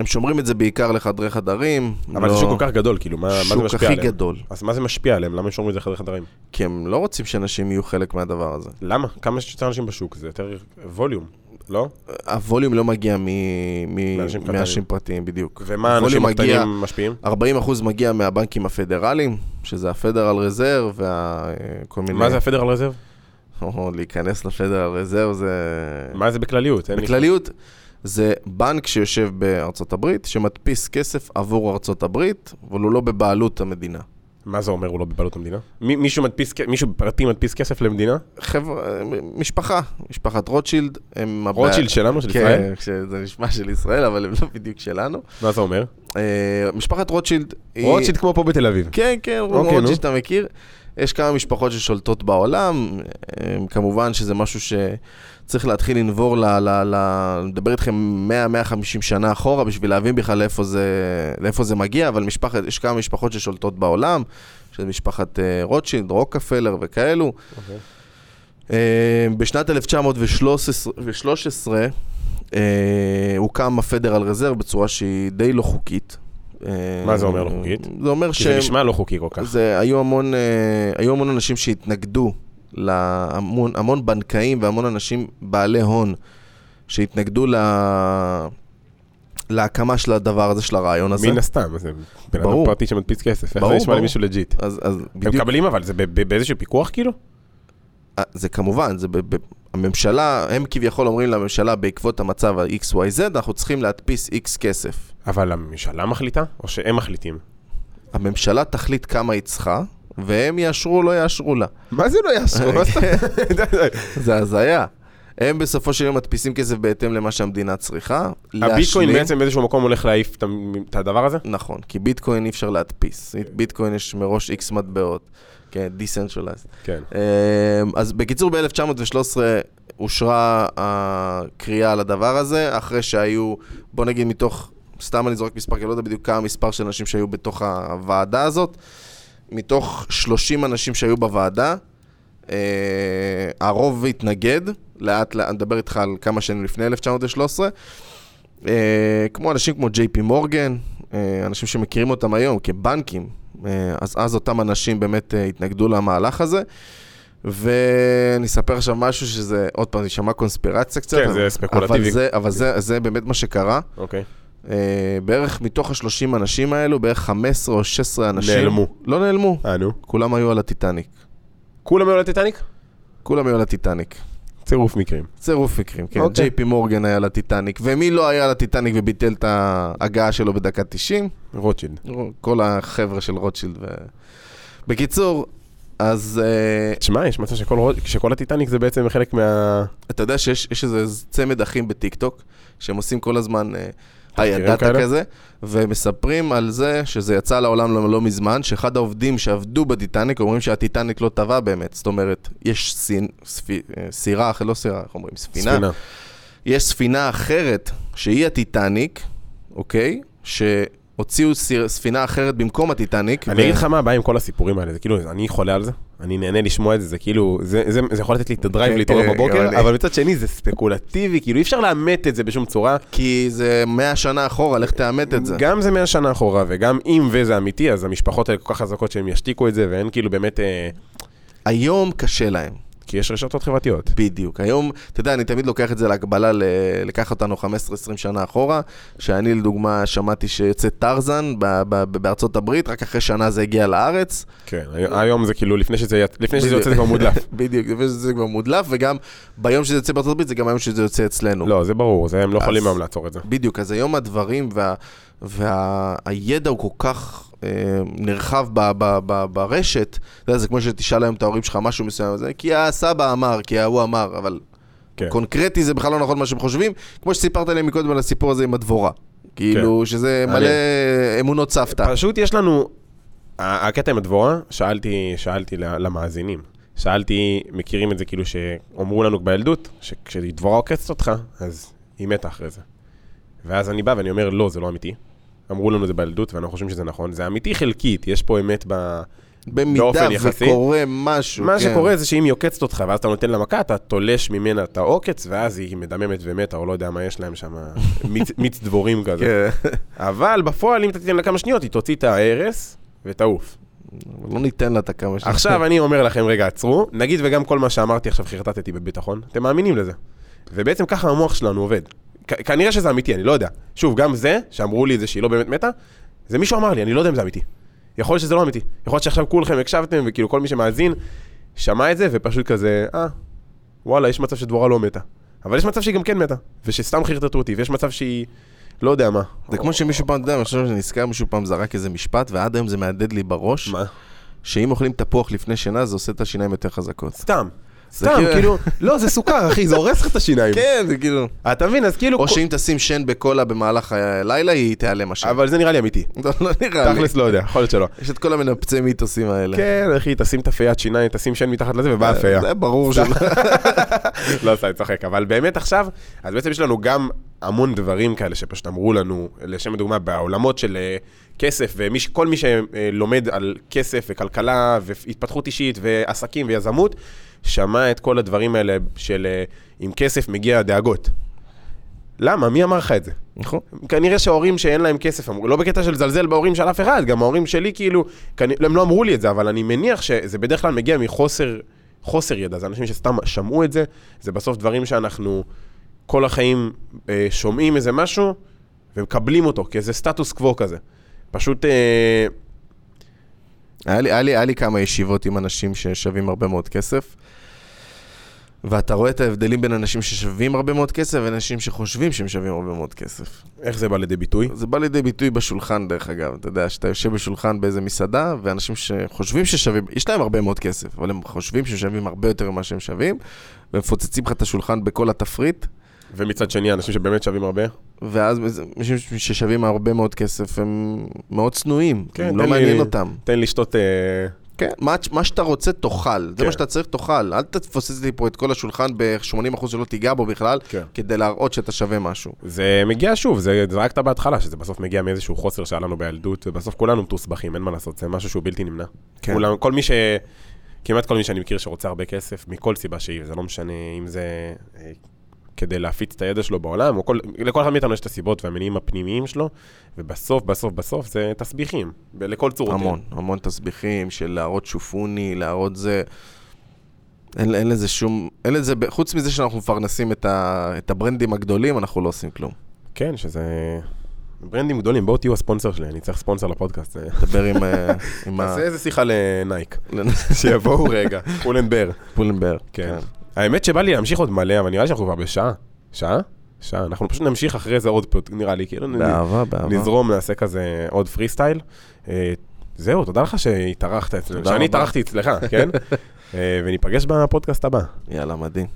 הם שומרים את זה בעיקר לחדרי חדרים. אבל לא- זה שוק כל כך גדול, כאילו, מה מה זה שוק משפיע הכי עליהם? גדול, אז מה זה משפיע עליהם? למה הם שומרים את זה חדרי חדרים? כי הם לא רוצים שאנשים יהיו חלק מהדבר הזה. למה? כמה שיותר אנשים בשוק? זה יותר ווליום, לא? הווליום לא מגיע מ- מ- מאנשים פרטיים. בדיוק. ומה האנשים הקטנים משפיעים? 40% מגיע מהבנקים הפדרליים, שזה הפדרל רזרב וכל מיני... מה זה הפדרל רזרב? או, להיכנס לפדרל רזרב זה... מה זה בכלליות? לי- בכלליות, זה בנק שיושב בארצות הברית, שמדפיס כסף עבור ארצות הברית, אבל הוא לא בבעלות המדינה. מה זה אומר הוא לא בבעלות המדינה? מי- מישהו מדפיס, מישהו פרטי מדפיס כסף למדינה? חבר'ה, משפחה, משפחת רוטשילד, הם... הבע- רוטשילד שלנו, של ישראל? כן, זה נשמע של ישראל, אבל הם לא בדיוק שלנו. מה זה אומר? אה, משפחת רוטשילד היא... רוטשילד כמו פה בתל אביב. כן, כן, אוקיי, רוטשילד. שאתה מכיר. יש כמה משפחות ששולטות בעולם, אה, כמובן שזה משהו שצריך להתחיל לנבור, ל, ל, ל, לדבר איתכם 100-150 שנה אחורה בשביל להבין בכלל לאיפה זה, לאיפה זה מגיע, אבל משפחת, יש כמה משפחות ששולטות בעולם, שזה משפחת אה, רוטשילד, רוקפלר וכאלו. אוקיי. אה, בשנת 1913 אה, הוקם הפדרל רזרב בצורה שהיא די לא חוקית. אה, מה זה אומר לא חוקית? זה אומר כי זה. נשמע לא חוקי כל כך. זה, היו המון, אה, היו המון אנשים שהתנגדו, להמון, המון בנקאים והמון אנשים בעלי הון שהתנגדו ל... להקמה של הדבר הזה, של הרעיון הזה. מן הסתם, זה בן אדם ברור. פרטי שמדפיס כסף. איך זה ברור, נשמע ברור. למישהו legit? אז, אז הם בדיוק, מקבלים אבל, זה באיזשהו פיקוח כאילו? אה, זה כמובן, זה ב, ב, הממשלה, הם כביכול אומרים לממשלה בעקבות המצב ה-XYZ, אנחנו צריכים להדפיס X כסף. אבל הממשלה מחליטה? או שהם מחליטים? הממשלה תחליט כמה היא צריכה, והם יאשרו או לא יאשרו לה. מה זה לא יאשרו? זה הזיה. הם בסופו של יום מדפיסים כסף בהתאם למה שהמדינה צריכה. הביטקוין להשלים- בעצם באיזשהו מקום הולך להעיף את הדבר הזה? נכון, כי ביטקוין אי אפשר להדפיס. ביטקוין יש מראש איקס מטבעות, כן, decentralized. כן. אמ, אז בקיצור, ב-1913 אושרה הקריאה על הדבר הזה, אחרי שהיו, בוא נגיד מתוך, סתם אני זורק מספר, כי אני לא יודע בדיוק כמה מספר של אנשים שהיו בתוך הוועדה הזאת, מתוך 30 אנשים שהיו בוועדה, אה, הרוב התנגד, לאט לאט, אני מדבר איתך על כמה שנים לפני 1913, אה, כמו אנשים כמו ג'יי פי מורגן, אה, אנשים שמכירים אותם היום כבנקים, אז אז אותם אנשים באמת אה, התנגדו למהלך הזה. ואני אספר עכשיו משהו שזה, עוד פעם, יישמע קונספירציה קצת. כן, זה ספקולטיבי. אבל זה, אבל זה, זה באמת מה שקרה. אוקיי. אה, בערך מתוך ה-30 אנשים האלו, בערך 15 או 16 אנשים... נעלמו. לא נעלמו, אה, נו. כולם היו על הטיטניק. כולם היו לטיטניק? כולם היו על הטיטניק. צירוף מקרים. צירוף מקרים, כן. אוקיי. J.P. Morgan היה על הטיטניק, ומי לא היה על הטיטניק וביטל את ההגעה שלו בדקה 90? רוטשילד. כל החבר'ה של רוטשילד ו... בקיצור, אז אה, תשמע, יש מצב שכל הטיטניק זה בעצם חלק מה... אתה יודע שיש יש איזה צמד אחים בטיקטוק, שהם עושים כל הזמן אה, היי תחקירים ידעת כאלה? כזה, ומספרים על זה שזה יצא לעולם לא, לא מזמן, שאחד העובדים שעבדו בטיטניק אומרים שהטיטניק לא טבע באמת. זאת אומרת, יש סין, ספי, אה, סירה, לא סירה, איך אומרים? ספינה. ספינה. יש ספינה אחרת, שהיא הטיטניק, אוקיי? שהוציאו סיר, ספינה אחרת במקום הטיטניק. אני אגיד לך מה הבעיה עם כל הסיפורים האלה, זה כאילו, אני חולה על זה, אני נהנה לשמוע את זה, זה כאילו, זה, זה, זה יכול לתת לי את ה drive כן, להתעורר גם בבוקר. אבל מצד שני זה ספקולטיבי, כאילו אי אפשר לאמת את זה בשום צורה. כי זה 100 שנה אחורה, לך תאמת את זה. גם זה 100 שנה אחורה, וגם אם וזה אמיתי, אז המשפחות האלה כל כך חזקות שהם ישתיקו את זה, ואין כאילו באמת, אה, היום קשה להם. כי יש רשתות חברתיות. בדיוק. היום, אתה יודע, אני תמיד לוקח את זה להקבלה, ל- לקח אותנו 15-20 שנה אחורה, שאני לדוגמה שמעתי שיוצא טרזן ב- ב- ב- בארצות הברית, רק אחרי שנה זה הגיע לארץ. כן, היום זה כאילו, לפני שזה לפני שזה בדיוק. יוצא זה כבר מודלף. בדיק, לפני שזה כבר מודלף, וגם ביום שזה יוצא בארצות הברית זה גם היום שזה יוצא אצלנו. לא, זה ברור, זה הם לא אז- יכולים היום לעצור את זה. בדיוק, אז היום הדברים והידע הוא כל כך נרחב ב, ב, ב, ברשת, אתה יודע, זה כמו שתשאל היום את ההורים שלך משהו מסוים, זה כי הסבא אמר, כי ההוא אמר, אבל כן. קונקרטי זה בכלל לא נכון מה שהם חושבים, כמו שסיפרת להם מקודם על הסיפור הזה עם הדבורה. כאילו, שזה כן. אני- מלא אמונות סבתא. פשוט יש לנו, הקטע עם הדבורה, שאלתי, שאלתי למאזינים. שאלתי, מכירים את זה כאילו שאמרו לנו בילדות, שכשדבורה עוקצת אותך, אז היא מתה אחרי זה. ואז אני בא ואני אומר, לא, זה לא אמיתי. אמרו לנו את זה בילדות, ואנחנו חושבים שזה נכון. זה אמיתי חלקית, יש פה אמת ב... במידה. וקורה משהו, מה כן. שקורה זה שאם היא עוקצת אותך, ואז אתה נותן לה מכה, אתה תולש ממנה את העוקץ, ואז היא מדממת ומתה, או לא יודע מה יש להם שם, מיץ, מיץ דבורים כזה. כן. אבל בפועל, אם אתה תיתן לה כמה שניות, היא תוציא את ההרס ותעוף. לא ניתן לה את הכמה שניות. עכשיו אני אומר לכם, רגע, עצרו, נגיד וגם כל מה שאמרתי עכשיו חרטטתי בביטחון, אתם מאמינים לזה. ובעצם ככה המוח שלנו עובד. כנראה שזה אמיתי, אני לא יודע. שוב, גם זה, שאמרו לי את זה שהיא לא באמת מתה, זה מישהו אמר לי, אני לא יודע אם זה אמיתי. יכול להיות שזה לא אמיתי. יכול להיות שעכשיו כולכם הקשבתם, וכאילו כל מי שמאזין, שמע את זה, ופשוט כזה, אה, וואלה, יש מצב שדבורה לא מתה. אבל יש מצב שהיא גם כן מתה, ושסתם חרטטו אותי, ויש מצב שהיא, לא יודע מה. זה כמו שמישהו פעם, אתה יודע, אני חושב שאני נזכר, מישהו פעם זרק איזה משפט, ועד היום זה מהדהד לי בראש, מה? שאם אוכלים תפוח לפני שינה, זה עושה את השיניים יותר חזקות. סתם. סתם, כאילו- כאילו, לא, זה סוכר, אחי, זה הורס לך את השיניים. כן, זה כאילו... אתה מבין, אז כאילו... או שאם תשים שן בקולה במהלך הלילה, היא תיעלם השן. אבל זה נראה לי אמיתי. לא לא נראה לי. תכלס לא יודע, יכול להיות שלא. יש את כל המנפצי מיתוסים האלה. כן, אחי, תשים את הפיית שיניים, תשים שן מתחת לזה ובאה פייה. זה ברור שלא. לא אני צוחק, אבל באמת עכשיו, אז בעצם יש לנו גם המון דברים כאלה שפשוט אמרו לנו, לשם הדוגמה, בעולמות של אה, כסף, וכל מי שלומד על כסף וכלכלה והתפתחות אישית ועסקים ויזמות, שמע את כל הדברים האלה של אה, עם כסף מגיע דאגות. למה? מי אמר לך את זה? נכון. כנראה שההורים שאין להם כסף, אמרו, לא בקטע של לזלזל בהורים של אף אחד, גם ההורים שלי כאילו, כנ... הם לא אמרו לי את זה, אבל אני מניח שזה בדרך כלל מגיע מחוסר חוסר ידע, זה אנשים שסתם שמעו את זה, זה בסוף דברים שאנחנו כל החיים אה, שומעים איזה משהו ומקבלים אותו כאיזה סטטוס קוו כזה. פשוט, אה, היה לי, היה, לי, היה לי כמה ישיבות עם אנשים ששווים הרבה מאוד כסף, ואתה רואה את ההבדלים בין אנשים ששווים הרבה מאוד כסף ואנשים שחושבים שהם שווים הרבה מאוד כסף. איך זה בא לידי ביטוי? זה בא לידי ביטוי בשולחן, דרך אגב. אתה יודע, שאתה יושב בשולחן באיזה מסעדה, ואנשים שחושבים ששווים, יש להם הרבה מאוד כסף, אבל הם חושבים שהם שווים הרבה יותר ממה שהם שווים, ומפוצצים לך את השולחן בכל התפריט, ומצד שני, אנשים שבאמת שווים הרבה. ואז אנשים ששווים הרבה מאוד כסף הם מאוד צנועים, כן, הם לא תן לי- מעניין אותם. תן לשתות... אה, כן, מה, מה שאתה רוצה תאכל, זה כן. מה שאתה צריך תאכל, אל תפוצץ לי פה את כל השולחן ב-80% שלא תיגע בו בכלל, כן. כדי להראות שאתה שווה משהו. זה מגיע שוב, זה זרקת בהתחלה, שזה בסוף מגיע מאיזשהו חוסר שהיה לנו בילדות, ובסוף כולנו מתוסבכים, אין מה לעשות, זה משהו שהוא בלתי נמנע. כן. כולם, כל מי ש... כמעט כל מי שאני מכיר שרוצה הרבה כסף, מכל סיבה שהיא, זה לא משנה אם זה אה, כדי להפיץ את הידע שלו בעולם, כל, לכל אחד מאיתנו יש את הסיבות והמניעים הפנימיים שלו, ובסוף, בסוף, בסוף זה תסביכים, לכל צורותיהם. המון, המון תסביכים של להראות שופוני, להראות זה... אין, אין לזה שום, אין לזה, חוץ מזה שאנחנו מפרנסים את, ה, את הברנדים הגדולים, אנחנו לא עושים כלום. כן, שזה... ברנדים גדולים, בואו תהיו הספונסר שלי, אני צריך ספונסר לפודקאסט. דבר עם, אה, עם תעשה איזה שיחה לנייק, ה... שיבואו רגע, פולנבר. פולנבר. כן. האמת שבא לי להמשיך עוד מלא, אבל נראה לי שאנחנו כבר בשעה. שעה? שעה. אנחנו פשוט נמשיך אחרי זה עוד פוט, נראה לי, כאילו, באהבה, באהבה. נזרום, נעשה כזה עוד פרי סטייל. אה, זהו, תודה לך שהתארחת אצלנו, שאני. התארחתי אצלך, כן? אה, וניפגש בפודקאסט הבא. יאללה, מדהים.